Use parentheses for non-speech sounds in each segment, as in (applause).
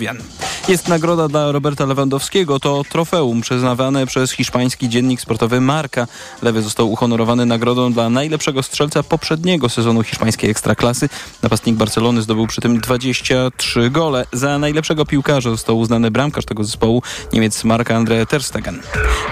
werden. Jest nagroda dla Roberta Lewandowskiego. To trofeum przyznawane przez hiszpański dziennik sportowy Marca. Lewy został uhonorowany nagrodą dla najlepszego strzelca poprzedniego sezonu hiszpańskiej ekstraklasy. Napastnik Barcelony zdobył przy tym 23 gole. Za najlepszego piłkarza został uznany bramkarz tego zespołu, Niemiec Marka André Ter Stegen.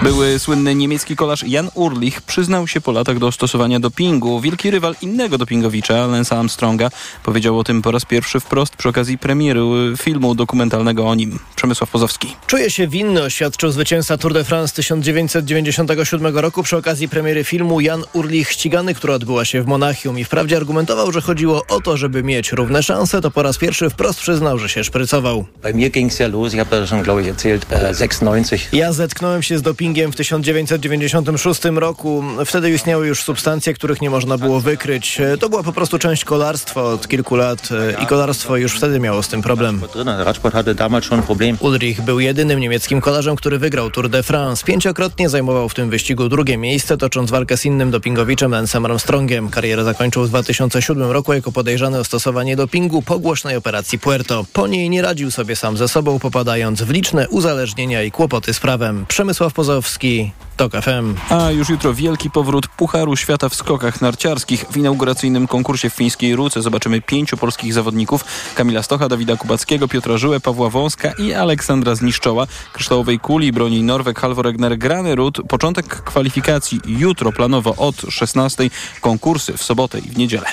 Były słynny niemiecki kolarz Jan Urlich przyznał się po latach do stosowania dopingu. Wielki rywal innego dopingowicza, Lensa Armstronga, powiedział o tym po raz pierwszy wprost przy okazji premiery filmu dokumentalnego o nim. Przemysław Pozowski. Czuje się winny, oświadczył zwycięzca Tour de France 1997 roku przy okazji premiery filmu Jan Urlich ścigany, która odbyła się w Monachium i wprawdzie argumentował, że chodziło o to, żeby mieć równe szanse, to po raz pierwszy wprost przyznał, że się szprycował. Ja zetknąłem się z dopingiem w 1996 roku. Wtedy istniały już substancje, których nie można było wykryć. To była po prostu część kolarstwa od kilku lat i kolarstwo już wtedy miało z tym problem. Ulrich był jedynym niemieckim kolarzem, który wygrał Tour de France. Pięciokrotnie zajmował w tym wyścigu drugie miejsce, tocząc walkę z innym dopingowiczem Lensem Armstrongiem. Karierę zakończył w 2007 roku jako podejrzany o stosowanie dopingu po głośnej operacji Puerto. Po niej nie radził sobie sam ze sobą, popadając w liczne uzależnienia i kłopoty z prawem. Przemysław Pozowski, TOK FM. A już jutro wielki powrót Pucharu Świata w skokach narciarskich. W inauguracyjnym konkursie w fińskiej Ruce zobaczymy pięciu polskich zawodników. Kamila Stocha, Dawida Kubackiego, Piotra Żyłę, Pawła Wąska i Aleksandra Zniszczoła. Kryształowej kuli broni Norwek Halvoregner Grany Rud. Początek kwalifikacji jutro planowo od 16. Konkursy w sobotę i w niedzielę.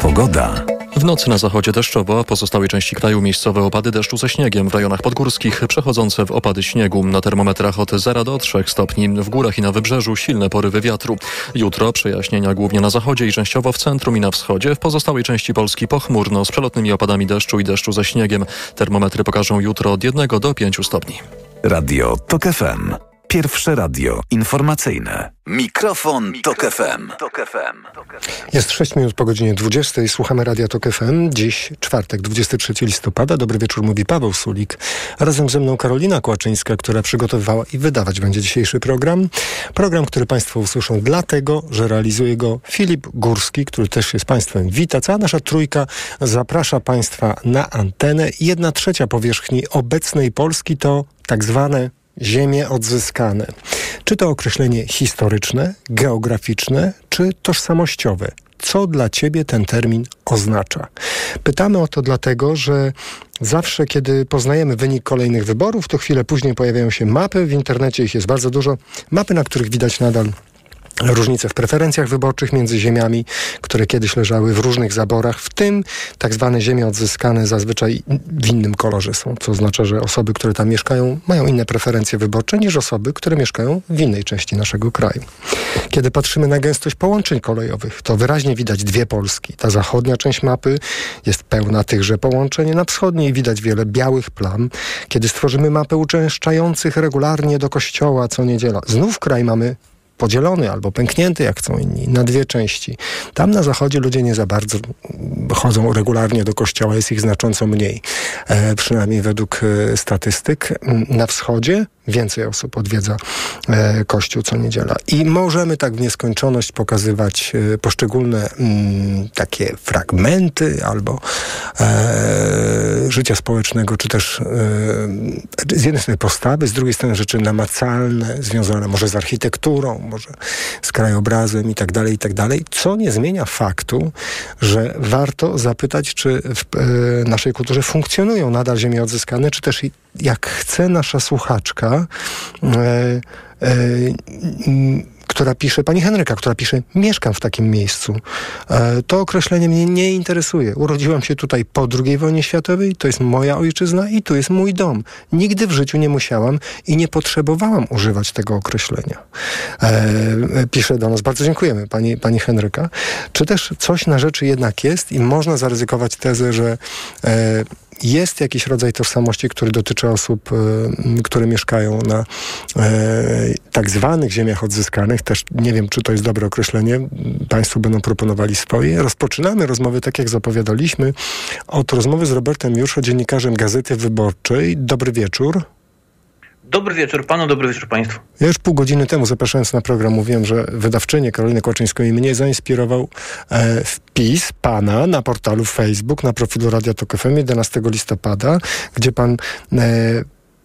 Pogoda. W nocy na zachodzie deszczowo, a pozostałej części kraju miejscowe opady deszczu ze śniegiem w rejonach podgórskich, przechodzące w opady śniegu. Na termometrach od 0 do 3 stopni. W górach i na wybrzeżu silne porywy wiatru. Jutro przejaśnienia głównie na zachodzie i częściowo w centrum i na wschodzie. W pozostałej części Polski pochmurno z przelotnymi opadami deszczu i deszczu ze śniegiem. Termometry pokażą jutro od 1 do 5 stopni. Radio TOK FM. Pierwsze radio informacyjne. Mikrofon, Tok FM. Jest 6 minut po godzinie 20. Słuchamy Radia Tok FM. Dziś czwartek, 23 listopada. Dobry wieczór, mówi Paweł Sulik. Razem ze mną Karolina Kłaczyńska, która przygotowywała i wydawać będzie dzisiejszy program. Program, który Państwo usłyszą dlatego, że realizuje go Filip Górski, który też jest Państwem wita. Cała nasza trójka zaprasza Państwa na antenę. Jedna trzecia powierzchni obecnej Polski to tak zwane ziemie odzyskane. Czy to określenie historyczne, geograficzne, czy tożsamościowe? Co dla Ciebie ten termin oznacza? Pytamy o to dlatego, że zawsze, kiedy poznajemy wynik kolejnych wyborów, to chwilę później pojawiają się mapy, w internecie ich jest bardzo dużo, mapy, na których widać nadal różnice w preferencjach wyborczych między ziemiami, które kiedyś leżały w różnych zaborach, w tym tak zwane ziemie odzyskane zazwyczaj w innym kolorze są, co oznacza, że osoby, które tam mieszkają, mają inne preferencje wyborcze niż osoby, które mieszkają w innej części naszego kraju. Kiedy patrzymy na gęstość połączeń kolejowych, to wyraźnie widać dwie Polski. Ta zachodnia część mapy jest pełna tychże połączeń, na wschodniej widać wiele białych plam. Kiedy stworzymy mapę uczęszczających regularnie do kościoła co niedziela, znów kraj mamy podzielony albo pęknięty, jak chcą inni, na dwie części. Tam na zachodzie ludzie nie za bardzo chodzą regularnie do kościoła, jest ich znacząco mniej, e, przynajmniej według e, statystyk. Na wschodzie więcej osób odwiedza e, kościół co niedziela. I możemy tak w nieskończoność pokazywać e, poszczególne mm, takie fragmenty albo e, życia społecznego, czy też z jednej strony postawy, z drugiej strony rzeczy namacalne, związane może z architekturą, może z krajobrazem i tak dalej, i tak dalej, co nie zmienia faktu, że warto zapytać, czy w e, naszej kulturze funkcjonują nadal ziemie odzyskane, czy też jak chce nasza słuchaczka, e, e, która pisze, pani Henryka, która pisze, mieszkam w takim miejscu. E, to określenie mnie nie interesuje. Urodziłam się tutaj po II wojnie światowej, to jest moja ojczyzna i tu jest mój dom. Nigdy w życiu nie musiałam i nie potrzebowałam używać tego określenia. E, pisze do nas, bardzo dziękujemy pani, pani Henryka. Czy też coś na rzeczy jednak jest i można zaryzykować tezę, że e, jest jakiś rodzaj tożsamości, który dotyczy osób, y, które mieszkają na e, tak zwanych ziemiach odzyskanych. Też nie wiem, czy to jest dobre określenie. Państwo będą proponowali swoje. Rozpoczynamy rozmowy, tak jak zapowiadaliśmy, od rozmowy z Robertem Juszo, dziennikarzem Gazety Wyborczej. Dobry wieczór. Dobry wieczór panu, dobry wieczór państwu. Ja już pół godziny temu zapraszając na program mówiłem, że wydawczynię Karolinę Kłaczyńską i mnie zainspirował e, wpis pana na portalu Facebook, na profilu Radia Tok FM 11 listopada, gdzie pan e,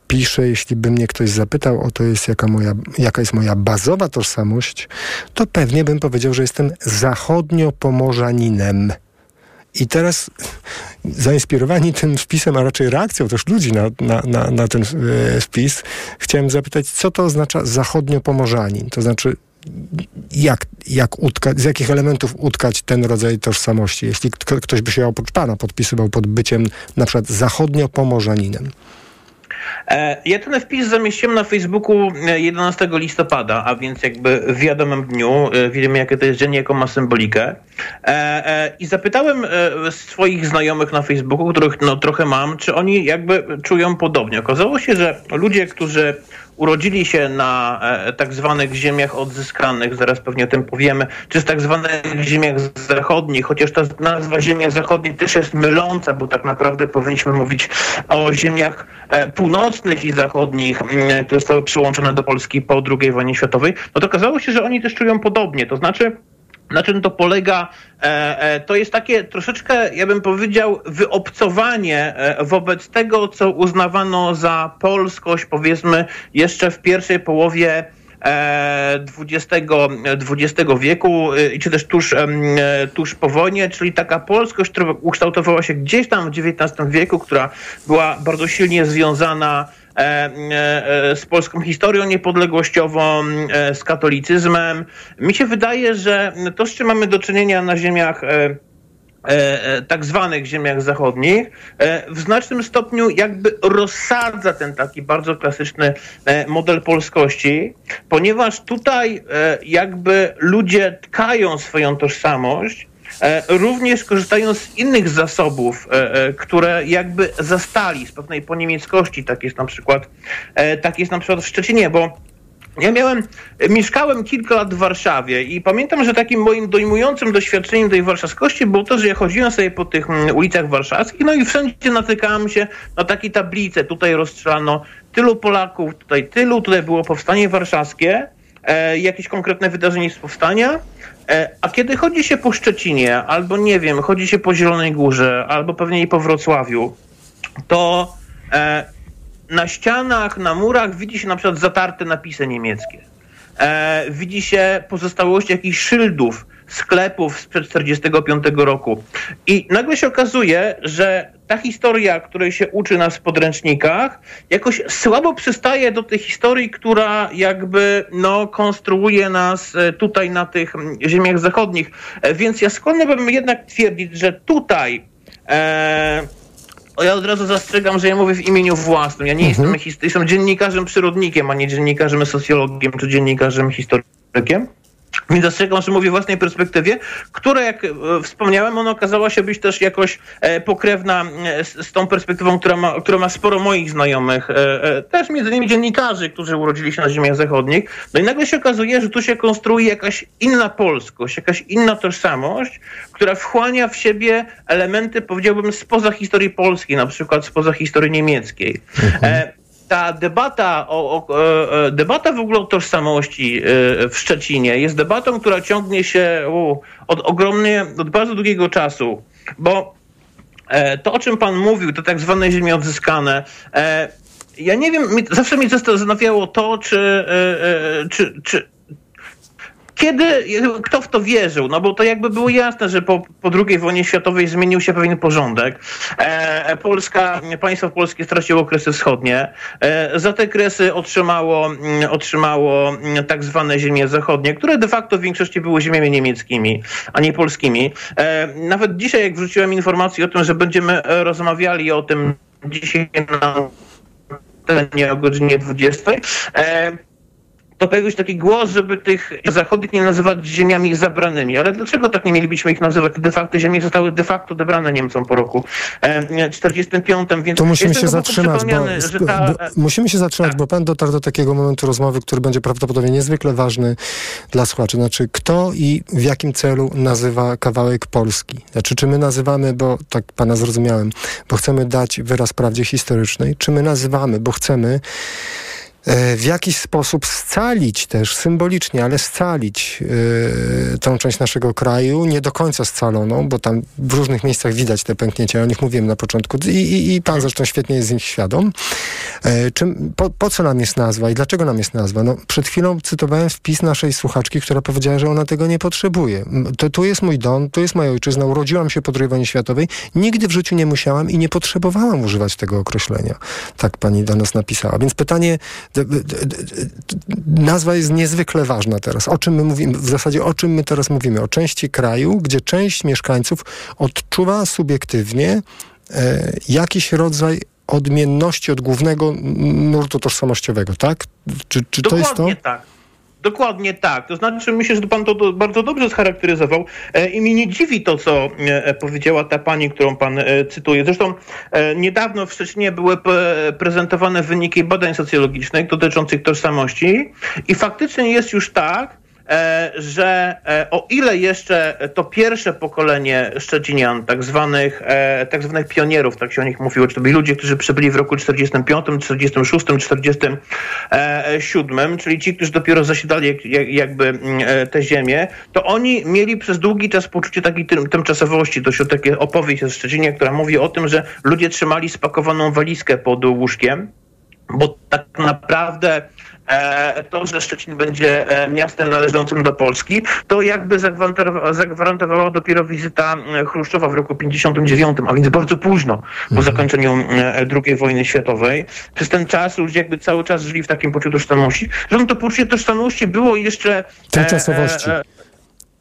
pisze, jeśli by mnie ktoś zapytał o to, jest jaka, moja, jaka jest moja bazowa tożsamość, to pewnie bym powiedział, że jestem zachodnio-pomorzaninem. I teraz zainspirowani tym wpisem, a raczej reakcją też ludzi na, na, na, na ten e, wpis, chciałem zapytać, co to oznacza zachodnio-pomorzanin? To znaczy, jak, jak utkać, z jakich elementów utkać ten rodzaj tożsamości, jeśli ktoś by się oprócz pana podpisywał pod byciem na przykład zachodnio-pomorzaninem? E, ja ten wpis zamieściłem na Facebooku 11 e, listopada, a więc jakby w wiadomym dniu. E, wiemy, jakie to jest dzień, jaką ma symbolikę. I zapytałem swoich znajomych na Facebooku, których no, trochę mam, czy oni jakby czują podobnie. Okazało się, że ludzie, którzy urodzili się na e, tak zwanych ziemiach odzyskanych, zaraz pewnie o tym powiemy, czy z tak zwanych ziemiach zachodnich, chociaż ta nazwa ziemia zachodnie też jest myląca, bo tak naprawdę powinniśmy mówić o ziemiach e, północnych i zachodnich, które zostały przyłączone do Polski po II wojnie światowej, no to okazało się, że oni też czują podobnie, to znaczy na czym to polega? E, e, to jest takie troszeczkę, ja bym powiedział, wyobcowanie e, wobec tego, co uznawano za polskość, powiedzmy, jeszcze w pierwszej połowie XX, XX wieku, czy też tuż, tuż po wojnie, czyli taka polskość, która ukształtowała się gdzieś tam w XIX wieku, która była bardzo silnie związana z polską historią niepodległościową, e, z katolicyzmem. Mi się wydaje, że to, z czym mamy do czynienia na ziemiach tak zwanych ziemiach zachodnich, w znacznym stopniu jakby rozsadza ten taki bardzo klasyczny model polskości, ponieważ tutaj jakby ludzie tkają swoją tożsamość E, również korzystają z innych zasobów, e, e, które jakby zastali z pewnej poniemieckości. Tak jest na przykład, tak jest na przykład w Szczecinie, bo ja miałem, mieszkałem kilka lat w Warszawie i pamiętam, że takim moim dojmującym doświadczeniem tej warszawskości było to, że ja chodziłem sobie po tych mm, ulicach warszawskich, no i wszędzie natykałem się na takie tablice. Tutaj rozstrzelano tylu Polaków, tutaj tylu, tutaj było powstanie warszawskie, e, jakieś konkretne wydarzenie z powstania. E, a kiedy chodzi się po Szczecinie, albo nie wiem, chodzi się po Zielonej Górze, albo pewnie i po Wrocławiu, to e, na ścianach, na murach widzi się na przykład zatarte napisy niemieckie. E, widzi się pozostałości jakichś szyldów, sklepów sprzed 1945 roku. I nagle się okazuje, że ta historia, której się uczy nas w podręcznikach, jakoś słabo przystaje do tej historii, która jakby no, konstruuje nas e, tutaj na tych ziemiach zachodnich. E, więc ja skłonny bym jednak twierdzić, że tutaj e, ja od razu zastrzegam, że ja mówię w imieniu własnym. Ja nie mhm. jestem, jestem dziennikarzem przyrodnikiem, a nie dziennikarzem socjologiem czy dziennikarzem historykiem. (laughs) Więc dostrzegam, że mówię w własnej perspektywie, która, jak e, wspomniałem, ona okazała się być też jakoś e, pokrewna e, z, tą perspektywą, która ma, która ma sporo moich znajomych, też między innymi dziennikarzy, którzy urodzili się na ziemiach zachodnich. No i nagle się okazuje, że tu się konstruuje jakaś inna polskość, jakaś inna tożsamość, która wchłania w siebie elementy, powiedziałbym, spoza historii polskiej, na przykład spoza historii niemieckiej. Mhm ta debata, o, o, e, debata w ogóle o tożsamości e, w Szczecinie jest debatą, która ciągnie się od ogromnie, od bardzo długiego czasu, bo e, to, o czym pan mówił, to tak zwane ziemie odzyskane, ja nie wiem, zawsze mnie zastanawiało to, czy, czy, czy kiedy, kto w to wierzył? No bo to jakby było jasne, że po, po II wojnie światowej zmienił się pewien porządek. E, Polska, państwo polskie straciło kresy wschodnie. E, za te kresy otrzymało, mm, otrzymało mm, tak zwane ziemie zachodnie, które de facto w większości były ziemiami niemieckimi, a nie polskimi. E, nawet dzisiaj, jak wrzuciłem informację o tym, że będziemy rozmawiali o tym dzisiaj na nie o godzinie 20, e, to pojawił się taki głos, żeby tych zachodnich nie nazywać ziemiami zabranymi. Ale dlaczego tak nie mielibyśmy ich nazywać? De facto ziemie zostały de facto odebrane Niemcom po roku 45, więc to musimy się zatrzymać, bo, ta... musimy się zatrzymać, bo pan dotarł do takiego momentu rozmowy, który będzie prawdopodobnie niezwykle ważny dla słuchaczy. Znaczy, kto i w jakim celu nazywa kawałek Polski? Znaczy, czy my nazywamy, bo tak pana zrozumiałem, bo chcemy dać wyraz prawdzie historycznej, czy my nazywamy, bo chcemy E, w jakiś sposób scalić też, symbolicznie, ale scalić yy, tą część naszego kraju, nie do końca scaloną, bo tam w różnych miejscach widać te pęknięcia, o nich mówiłem na początku i, i, i pan zresztą świetnie jest z nich świadom. Yy, czym, po, po, co nam jest nazwa i dlaczego nam jest nazwa? No, przed chwilą cytowałem wpis naszej słuchaczki, która powiedziała, że ona tego nie potrzebuje. To, tu jest mój dom, tu jest moja ojczyzna, urodziłam się po II wojnie światowej, nigdy w życiu nie musiałam i nie potrzebowałam używać tego określenia. Tak pani do nas napisała. Więc pytanie nazwa jest niezwykle ważna teraz. O czym my mówimy? W zasadzie o czym my teraz mówimy? O części kraju, gdzie część mieszkańców odczuwa subiektywnie e, jakiś rodzaj odmienności od głównego nurtu tożsamościowego, tak? Czy, czy to jest to? tak. Dokładnie tak. To znaczy, myślę, że pan to bardzo dobrze scharakteryzował e, i mi nie dziwi to, co e, powiedziała ta pani, którą pan e, cytuje. Zresztą niedawno w Szczecinie były prezentowane wyniki badań socjologicznych dotyczących tożsamości i faktycznie jest już tak, E, że e, o ile jeszcze to pierwsze pokolenie Szczecinian, tak zwanych, e, tak zwanych pionierów, tak się o nich mówiło, czy to byli ludzie, którzy przybyli w roku 45, 46, 47, czyli ci, którzy dopiero zasiadali jakby mm, tę ziemię, to oni mieli przez długi czas poczucie takiej tymczasowości. To się takie opowieść z Szczecinie, która mówi o tym, że ludzie trzymali spakowaną walizkę pod łóżkiem, bo tak naprawdę E, to, że Szczecin będzie e, miastem należącym do Polski, to jakby zagwarantowała dopiero wizyta e, Chruszczowa w roku 59, a więc bardzo późno po mhm. zakończeniu II wojny światowej. Przez ten czas ludzie jakby cały czas żyli w takim poczuciu tożsamości. Zresztą to poczucie tożsamości było jeszcze... Tymczasowości. E, e,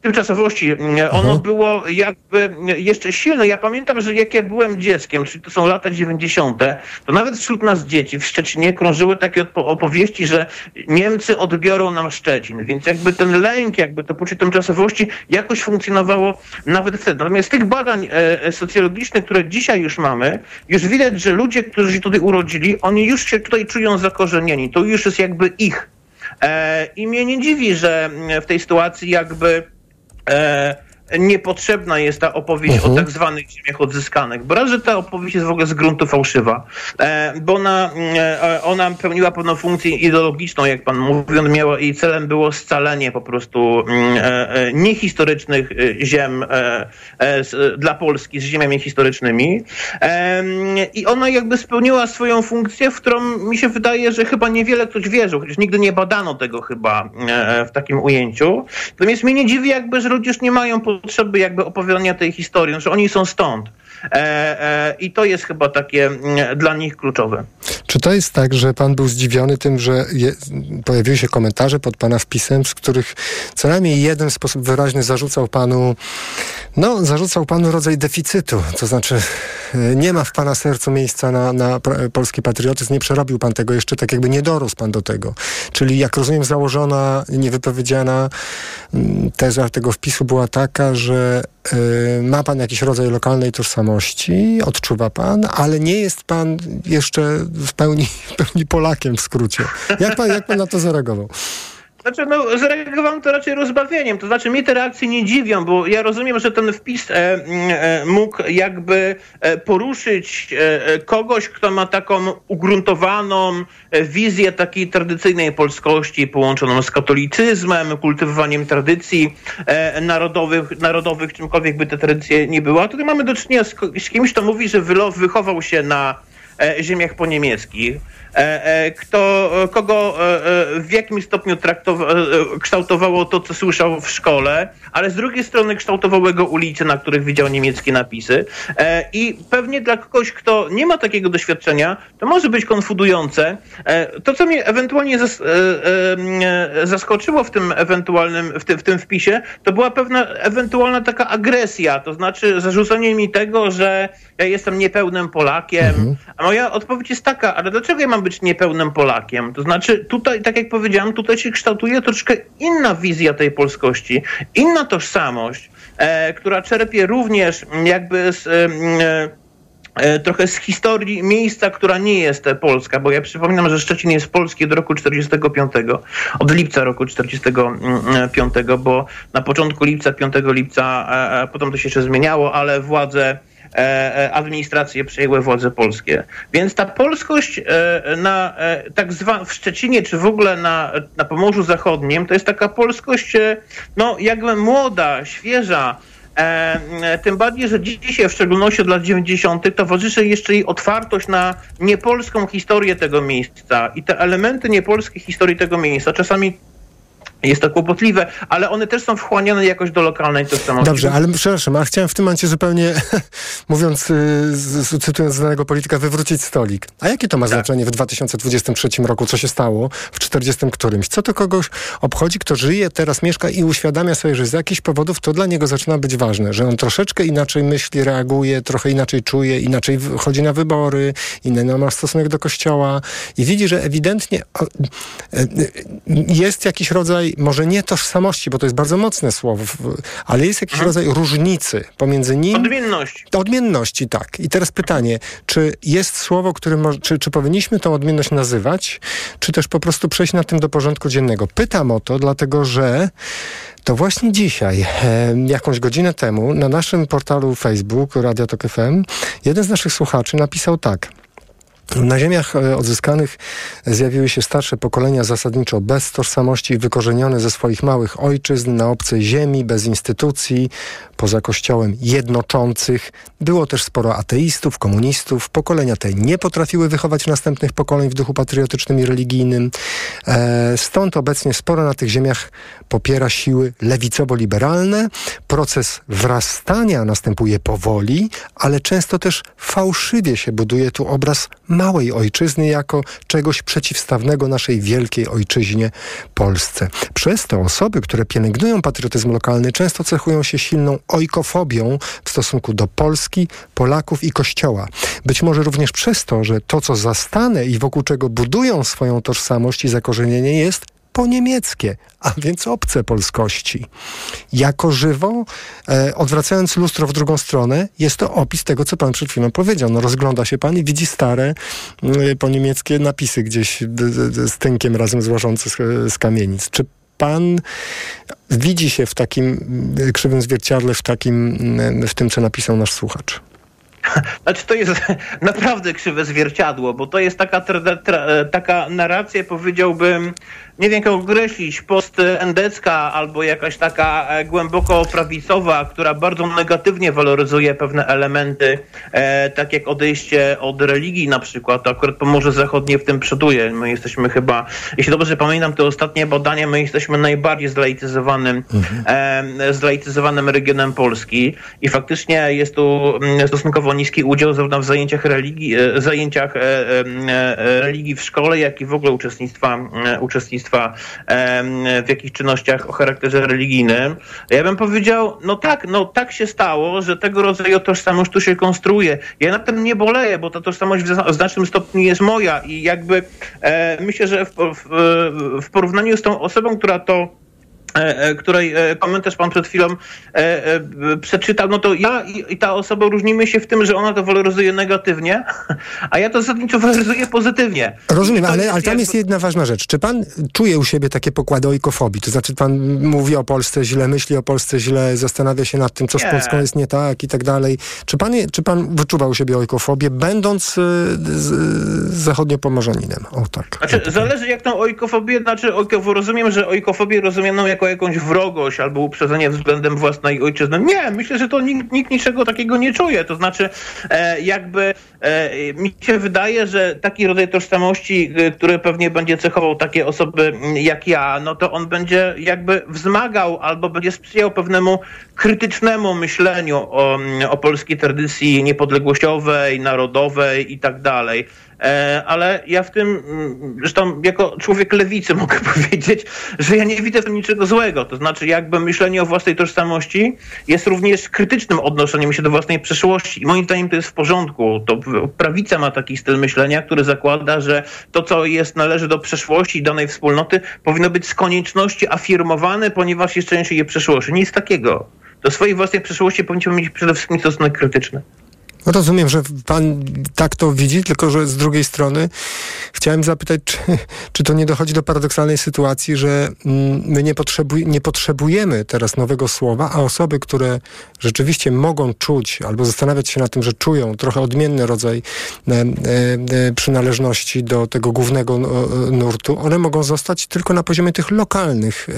tymczasowości. Ono mhm. było jakby jeszcze silne. Ja pamiętam, że jak ja byłem dzieckiem, czyli to są lata 90., to nawet wśród nas dzieci w Szczecinie krążyły takie opowieści, że Niemcy odbiorą nam Szczecin. Więc jakby ten lęk, jakby to poczucie tymczasowości jakoś funkcjonowało nawet wtedy. Natomiast tych badań e, e, socjologicznych, które dzisiaj już mamy, już widać, że ludzie, którzy się tutaj urodzili, oni już się tutaj czują zakorzenieni. To już jest jakby ich. E, I mnie nie dziwi, że w tej sytuacji jakby e, niepotrzebna jest ta opowieść uh -huh. o mhm. tak zwanych ziemiach odzyskanych. Bo raz, że ta opowieść jest w ogóle z gruntu fałszywa, e, bo ona, e, ona pełniła pewną funkcję ideologiczną, jak pan mówił, miała i celem było scalenie po prostu mm, e, niehistorycznych ziem dla Polski z ziemiami historycznymi. I ona jakby spełniła swoją funkcję, w którą mi się wydaje, że chyba niewiele ktoś wierzył, chociaż nigdy nie badano tego chyba w takim ujęciu. Natomiast mnie nie dziwi jakby, że ludzie już nie mają potrzeby jakby opowiadania tej historii, że oni są stąd. E, e, I to jest chyba takie mm, dla nich kluczowe. Czy to jest tak, że pan był zdziwiony tym, że je, pojawiły się komentarze pod pana wpisem, z których co najmniej jeden sposób wyraźny zarzucał panu, no, zarzucał panu rodzaj deficytu, to znaczy e, nie ma w pana sercu miejsca na, na polski patriotyzm, nie przerobił pan tego jeszcze, tak jakby nie dorósł pan do tego. Czyli jak rozumiem założona, niewypowiedziana mm, teza tego wpisu była taka, że ma pan jakiś rodzaj lokalnej tożsamości, odczuwa pan, ale nie jest pan jeszcze w pełni, (laughs) w pełni Polakiem w skrócie. Jak pan, jak pan na to zareagował? Znaczy, no, zareagowałem to raczej rozbawieniem. To znaczy, mnie te reakcje nie dziwią, bo ja rozumiem, że ten wpis e, e, mógł jakby e, poruszyć e, e, kogoś, kto ma taką ugruntowaną e, wizję takiej tradycyjnej polskości, połączoną z katolicyzmem, kultywowaniem tradycji narodowych, narodowych, czymkolwiek by te tradycje nie były. A tutaj mamy do czynienia z, z kimś, kto mówi, że wychował się na ziemiach poniemieckich kto, kogo e, w jakim stopniu kształtowało to, co słyszał w szkole, ale z drugiej strony kształtowały go ulice, na których widział niemieckie napisy. I pewnie dla kogoś, kto nie ma takiego doświadczenia, to może być konfudujące. To, co mnie ewentualnie zaskoczyło w tym ewentualnym, w tym, w tym wpisie, to była pewna ewentualna taka agresja, to znaczy zarzucenie mi tego, że ja jestem niepełnym Polakiem. Mhm. A moja odpowiedź jest taka, ale dlaczego ja mam być niepełnym Polakiem? To znaczy tutaj, tak jak powiedziałem, tutaj się kształtuje troszkę inna wizja tej polskości, inna tożsamość, e, która czerpie również jakby z... E, e, trochę z historii miejsca, która nie jest polska, bo ja przypominam, że Szczecin jest polski od roku 45, od lipca roku 45, bo na początku lipca, 5 lipca, potem to się jeszcze zmieniało, ale władze administracje przejęły władze polskie. Więc ta polskość na tak zwa w Szczecinie, czy w ogóle na, na Pomorzu Zachodnim, to jest taka polskość, no jakby młoda, świeża, E, tym bardziej, że dzisiaj, w szczególności od lat 90., towarzyszy jeszcze jej otwartość na niepolską historię tego miejsca i te elementy niepolskiej historii tego miejsca czasami jest to kłopotliwe, ale one też są wchłaniane jakoś do lokalnej tożsamości. Dobrze, ale przepraszam, a chciałem w tym momencie zupełnie, (laughs) mówiąc, y, cytując znanego polityka, wywrócić stolik. A jakie to ma tak. znaczenie w 2023 roku, co się stało w 40 którymś? Co to kogoś obchodzi, kto żyje, teraz mieszka i uświadamia sobie, że z jakichś powodów to dla niego zaczyna być ważne, że on troszeczkę inaczej myśli, reaguje, trochę inaczej czuje, inaczej chodzi na wybory, inny ma stosunek do kościoła i widzi, że ewidentnie e, e, jest jakiś rodzaj może nie tożsamości, bo to jest bardzo mocne słowo, ale jest jakiś mhm. rodzaj różnicy pomiędzy nim... Odmienności. Odmienności, tak. I teraz pytanie, czy jest słowo, którym, czy, czy powinniśmy tą odmienność nazywać, czy też po prostu przejść na tym do porządku dziennego? Pytam o to, dlatego że to właśnie dzisiaj, e, jakąś godzinę temu, na naszym portalu Facebook Radio Tok FM, jeden z naszych słuchaczy napisał tak – na ziemiach e, odzyskanych zjawiły się starsze pokolenia zasadniczo bez tożsamości, wykorzenione ze swoich małych ojczyzn na obcej ziemi, bez instytucji, poza kościołem jednoczących. Było też sporo ateistów, komunistów. Pokolenia te nie potrafiły wychować następnych pokoleń w duchu patriotycznym i religijnym. E, stąd obecnie sporo na tych ziemiach popiera siły lewicowo-liberalne. Proces wrastania następuje powoli, ale często też fałszywie się buduje tu obraz małej ojczyzny jako czegoś przeciwstawnego naszej wielkiej ojczyźnie Polsce. Przez to osoby, które pielęgnują patriotyzm lokalny, często cechują się silną ojkofobią w stosunku do Polski, Polaków i Kościoła. Być może również przez to, że to, co zastane i wokół czego budują swoją tożsamość i zakorzenienie jest po niemieckie, a więc obce polskości. Jako żywo, e, odwracając lustro w drugą stronę, jest to opis tego, co pan przed chwilą powiedział. No, rozgląda się pan i widzi stare e, po niemieckie napisy gdzieś z tynkiem razem złożące z, z kamienic. Czy pan widzi się w takim krzywym zwierciadle, w, takim, w tym, co napisał nasz słuchacz? (laughs) Znaczy to jest (laughs) naprawdę krzywe zwierciadło, bo to jest taka, tra, tra, taka narracja, powiedziałbym, nie wiem jak określić, postendecka albo jakaś taka e, głęboko prawicowa, która bardzo negatywnie waloryzuje pewne elementy, e, tak jak odejście od religii na przykład, to akurat Pomorze Zachodnie w tym przoduje. My jesteśmy chyba, jeśli dobrze pamiętam te ostatnie badania, my jesteśmy najbardziej zlaicyzowanym, mhm. e, zlaicyzowanym regionem Polski i faktycznie jest tu mm, stosunkowo niski udział zarówno w zajęciach religii, e, zajęciach e, e, religii w szkole, jak i w ogóle uczestnictwa, uczestnictwa uczestnictwa w jakichś czynnościach o charakterze religijnym, ja bym powiedział, no tak, no tak się stało, że tego rodzaju tożsamość tu się konstruuje. Ja na tym nie boleję, bo ta tożsamość w znacznym stopniu jest moja i jakby e, myślę, że w, porównaniu z tą osobą, która to której e, komentarz pan przed chwilą przeczytał, no to ja i ta osoba różnimy się w tym, że ona to waloryzuje negatywnie, a ja to zasadniczo waloryzuję pozytywnie. Rozumiem, ale, ale tam jest jedna ważna rzecz. Czy pan czuje u siebie takie pokłady ojkofobii? To znaczy pan mówi o Polsce źle, myśli o Polsce źle, zastanawia się nad tym, co z nie. Polską jest nie tak i tak dalej. Czy pan, czy pan wyczuwa u siebie ojkofobię, będąc zachodniopomorzaninem? O tak. Znaczy, zależy jak tą ojkofobię, znaczy rozumiem, że ojkofobię rozumianą jako jakąś wrogość albo uprzedzenie względem własnej ojczyzny. Nie, myślę, że to nikt, nikt niczego takiego nie czuje. To znaczy, e, jakby e, mi się wydaje, że taki rodzaj tożsamości, e, który pewnie będzie cechował takie osoby jak ja, no to on będzie jakby wzmagał albo będzie sprzyjał pewnemu krytycznemu myśleniu o, o polskiej tradycji niepodległościowej, narodowej i tak dalej. E, ale ja w tym, mm, zresztą jako człowiek lewicy (laughs) mogę powiedzieć, że ja nie widzę w tym niczego złego. To znaczy jakby myślenie o własnej tożsamości jest również krytycznym odnoszeniem się do własnej przeszłości i moim zdaniem to jest w porządku. To prawica ma taki styl myślenia, który zakłada, że to, co jest, należy do przeszłości danej wspólnoty, powinno być z konieczności afirmowane, ponieważ jest częścią jej przeszłości. Nic takiego. Do swojej własnej przeszłości powinniśmy mieć przede wszystkim stosunek krytyczny. Rozumiem, że pan tak to widzi, tylko że z drugiej strony chciałem zapytać, czy, czy to nie dochodzi do paradoksalnej sytuacji, że mm, my nie, potrzebuj, nie potrzebujemy teraz nowego słowa, a osoby, które rzeczywiście mogą czuć albo zastanawiać się nad tym, że czują trochę odmienny rodzaj e, e, e przynależności do tego głównego e, nurtu, one mogą zostać tylko na poziomie tych lokalnych e, e,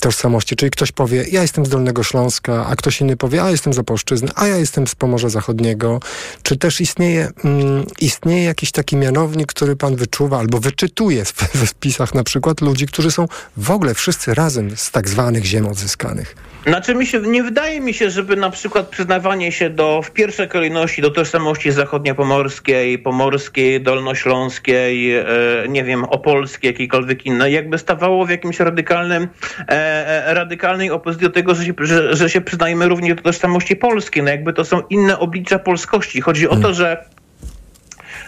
tożsamości. Czyli ktoś powie, ja jestem z Dolnego Śląska, a ktoś inny powie, a jestem z Opolszczyzny, a ja jestem z Pomorza Zachodniego. Czy też istnieje, mm, istnieje jakiś taki mianownik, który pan wyczuwa albo wyczytuje we wpisach na przykład ludzi, którzy są w ogóle wszyscy razem z tak zwanych ziem odzyskanych? Znaczy mi się, nie wydaje mi się, żeby na przykład przyznawanie się do, w pierwszej kolejności do tożsamości zachodniopomorskiej, pomorskiej, dolnośląskiej, e, nie wiem, opolskiej, jakiejkolwiek innej, jakby stawało w jakimś radykalnym, e, e, radykalnej opozycji do tego, że się, że, że się przyznajemy również do tożsamości polskiej. No jakby to są inne oblicza polskości. Chodzi o to, hmm. że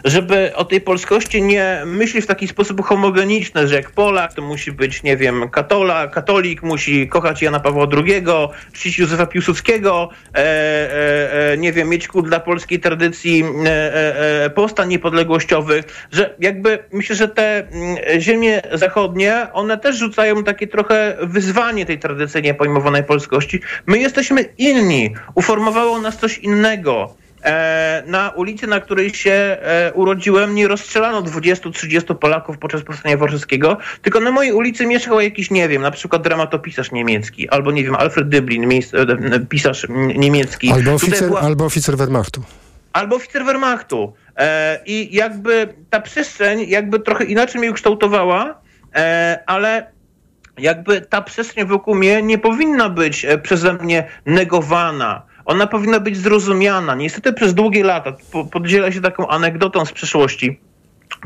żeby o tej polskości nie myśli w taki sposób homogeniczny, że jak Polak to musi być, nie wiem, katola, katolik, musi kochać Jana Pawła II, czcić Józefa Piłsudskiego, e, e, e, nie wiem, mieć kul dla polskiej tradycji e, e, e, powstań niepodległościowych, że jakby myślę, że te mm, ziemie zachodnie, one też rzucają takie trochę wyzwanie tej tradycyjnie pojmowanej polskości. My jesteśmy inni, uformowało nas coś innego. E, na ulicy, na której się e, urodziłem, nie rozstrzelano 20-30 Polaków podczas powstania warszawskiego, tylko na mojej ulicy mieszkał jakiś, nie wiem, na przykład dramatopisarz niemiecki, albo nie wiem, Alfred Dyblin, e, pisarz niemiecki. Albo oficer, była... albo oficer Wehrmachtu. Albo oficer Wehrmachtu. I jakby ta przestrzeń jakby trochę inaczej mnie ukształtowała, ale jakby ta przestrzeń wokół mnie nie powinna być przeze mnie negowana ona powinna być zrozumiana. Niestety przez długie lata, podziela się taką anegdotą z przeszłości,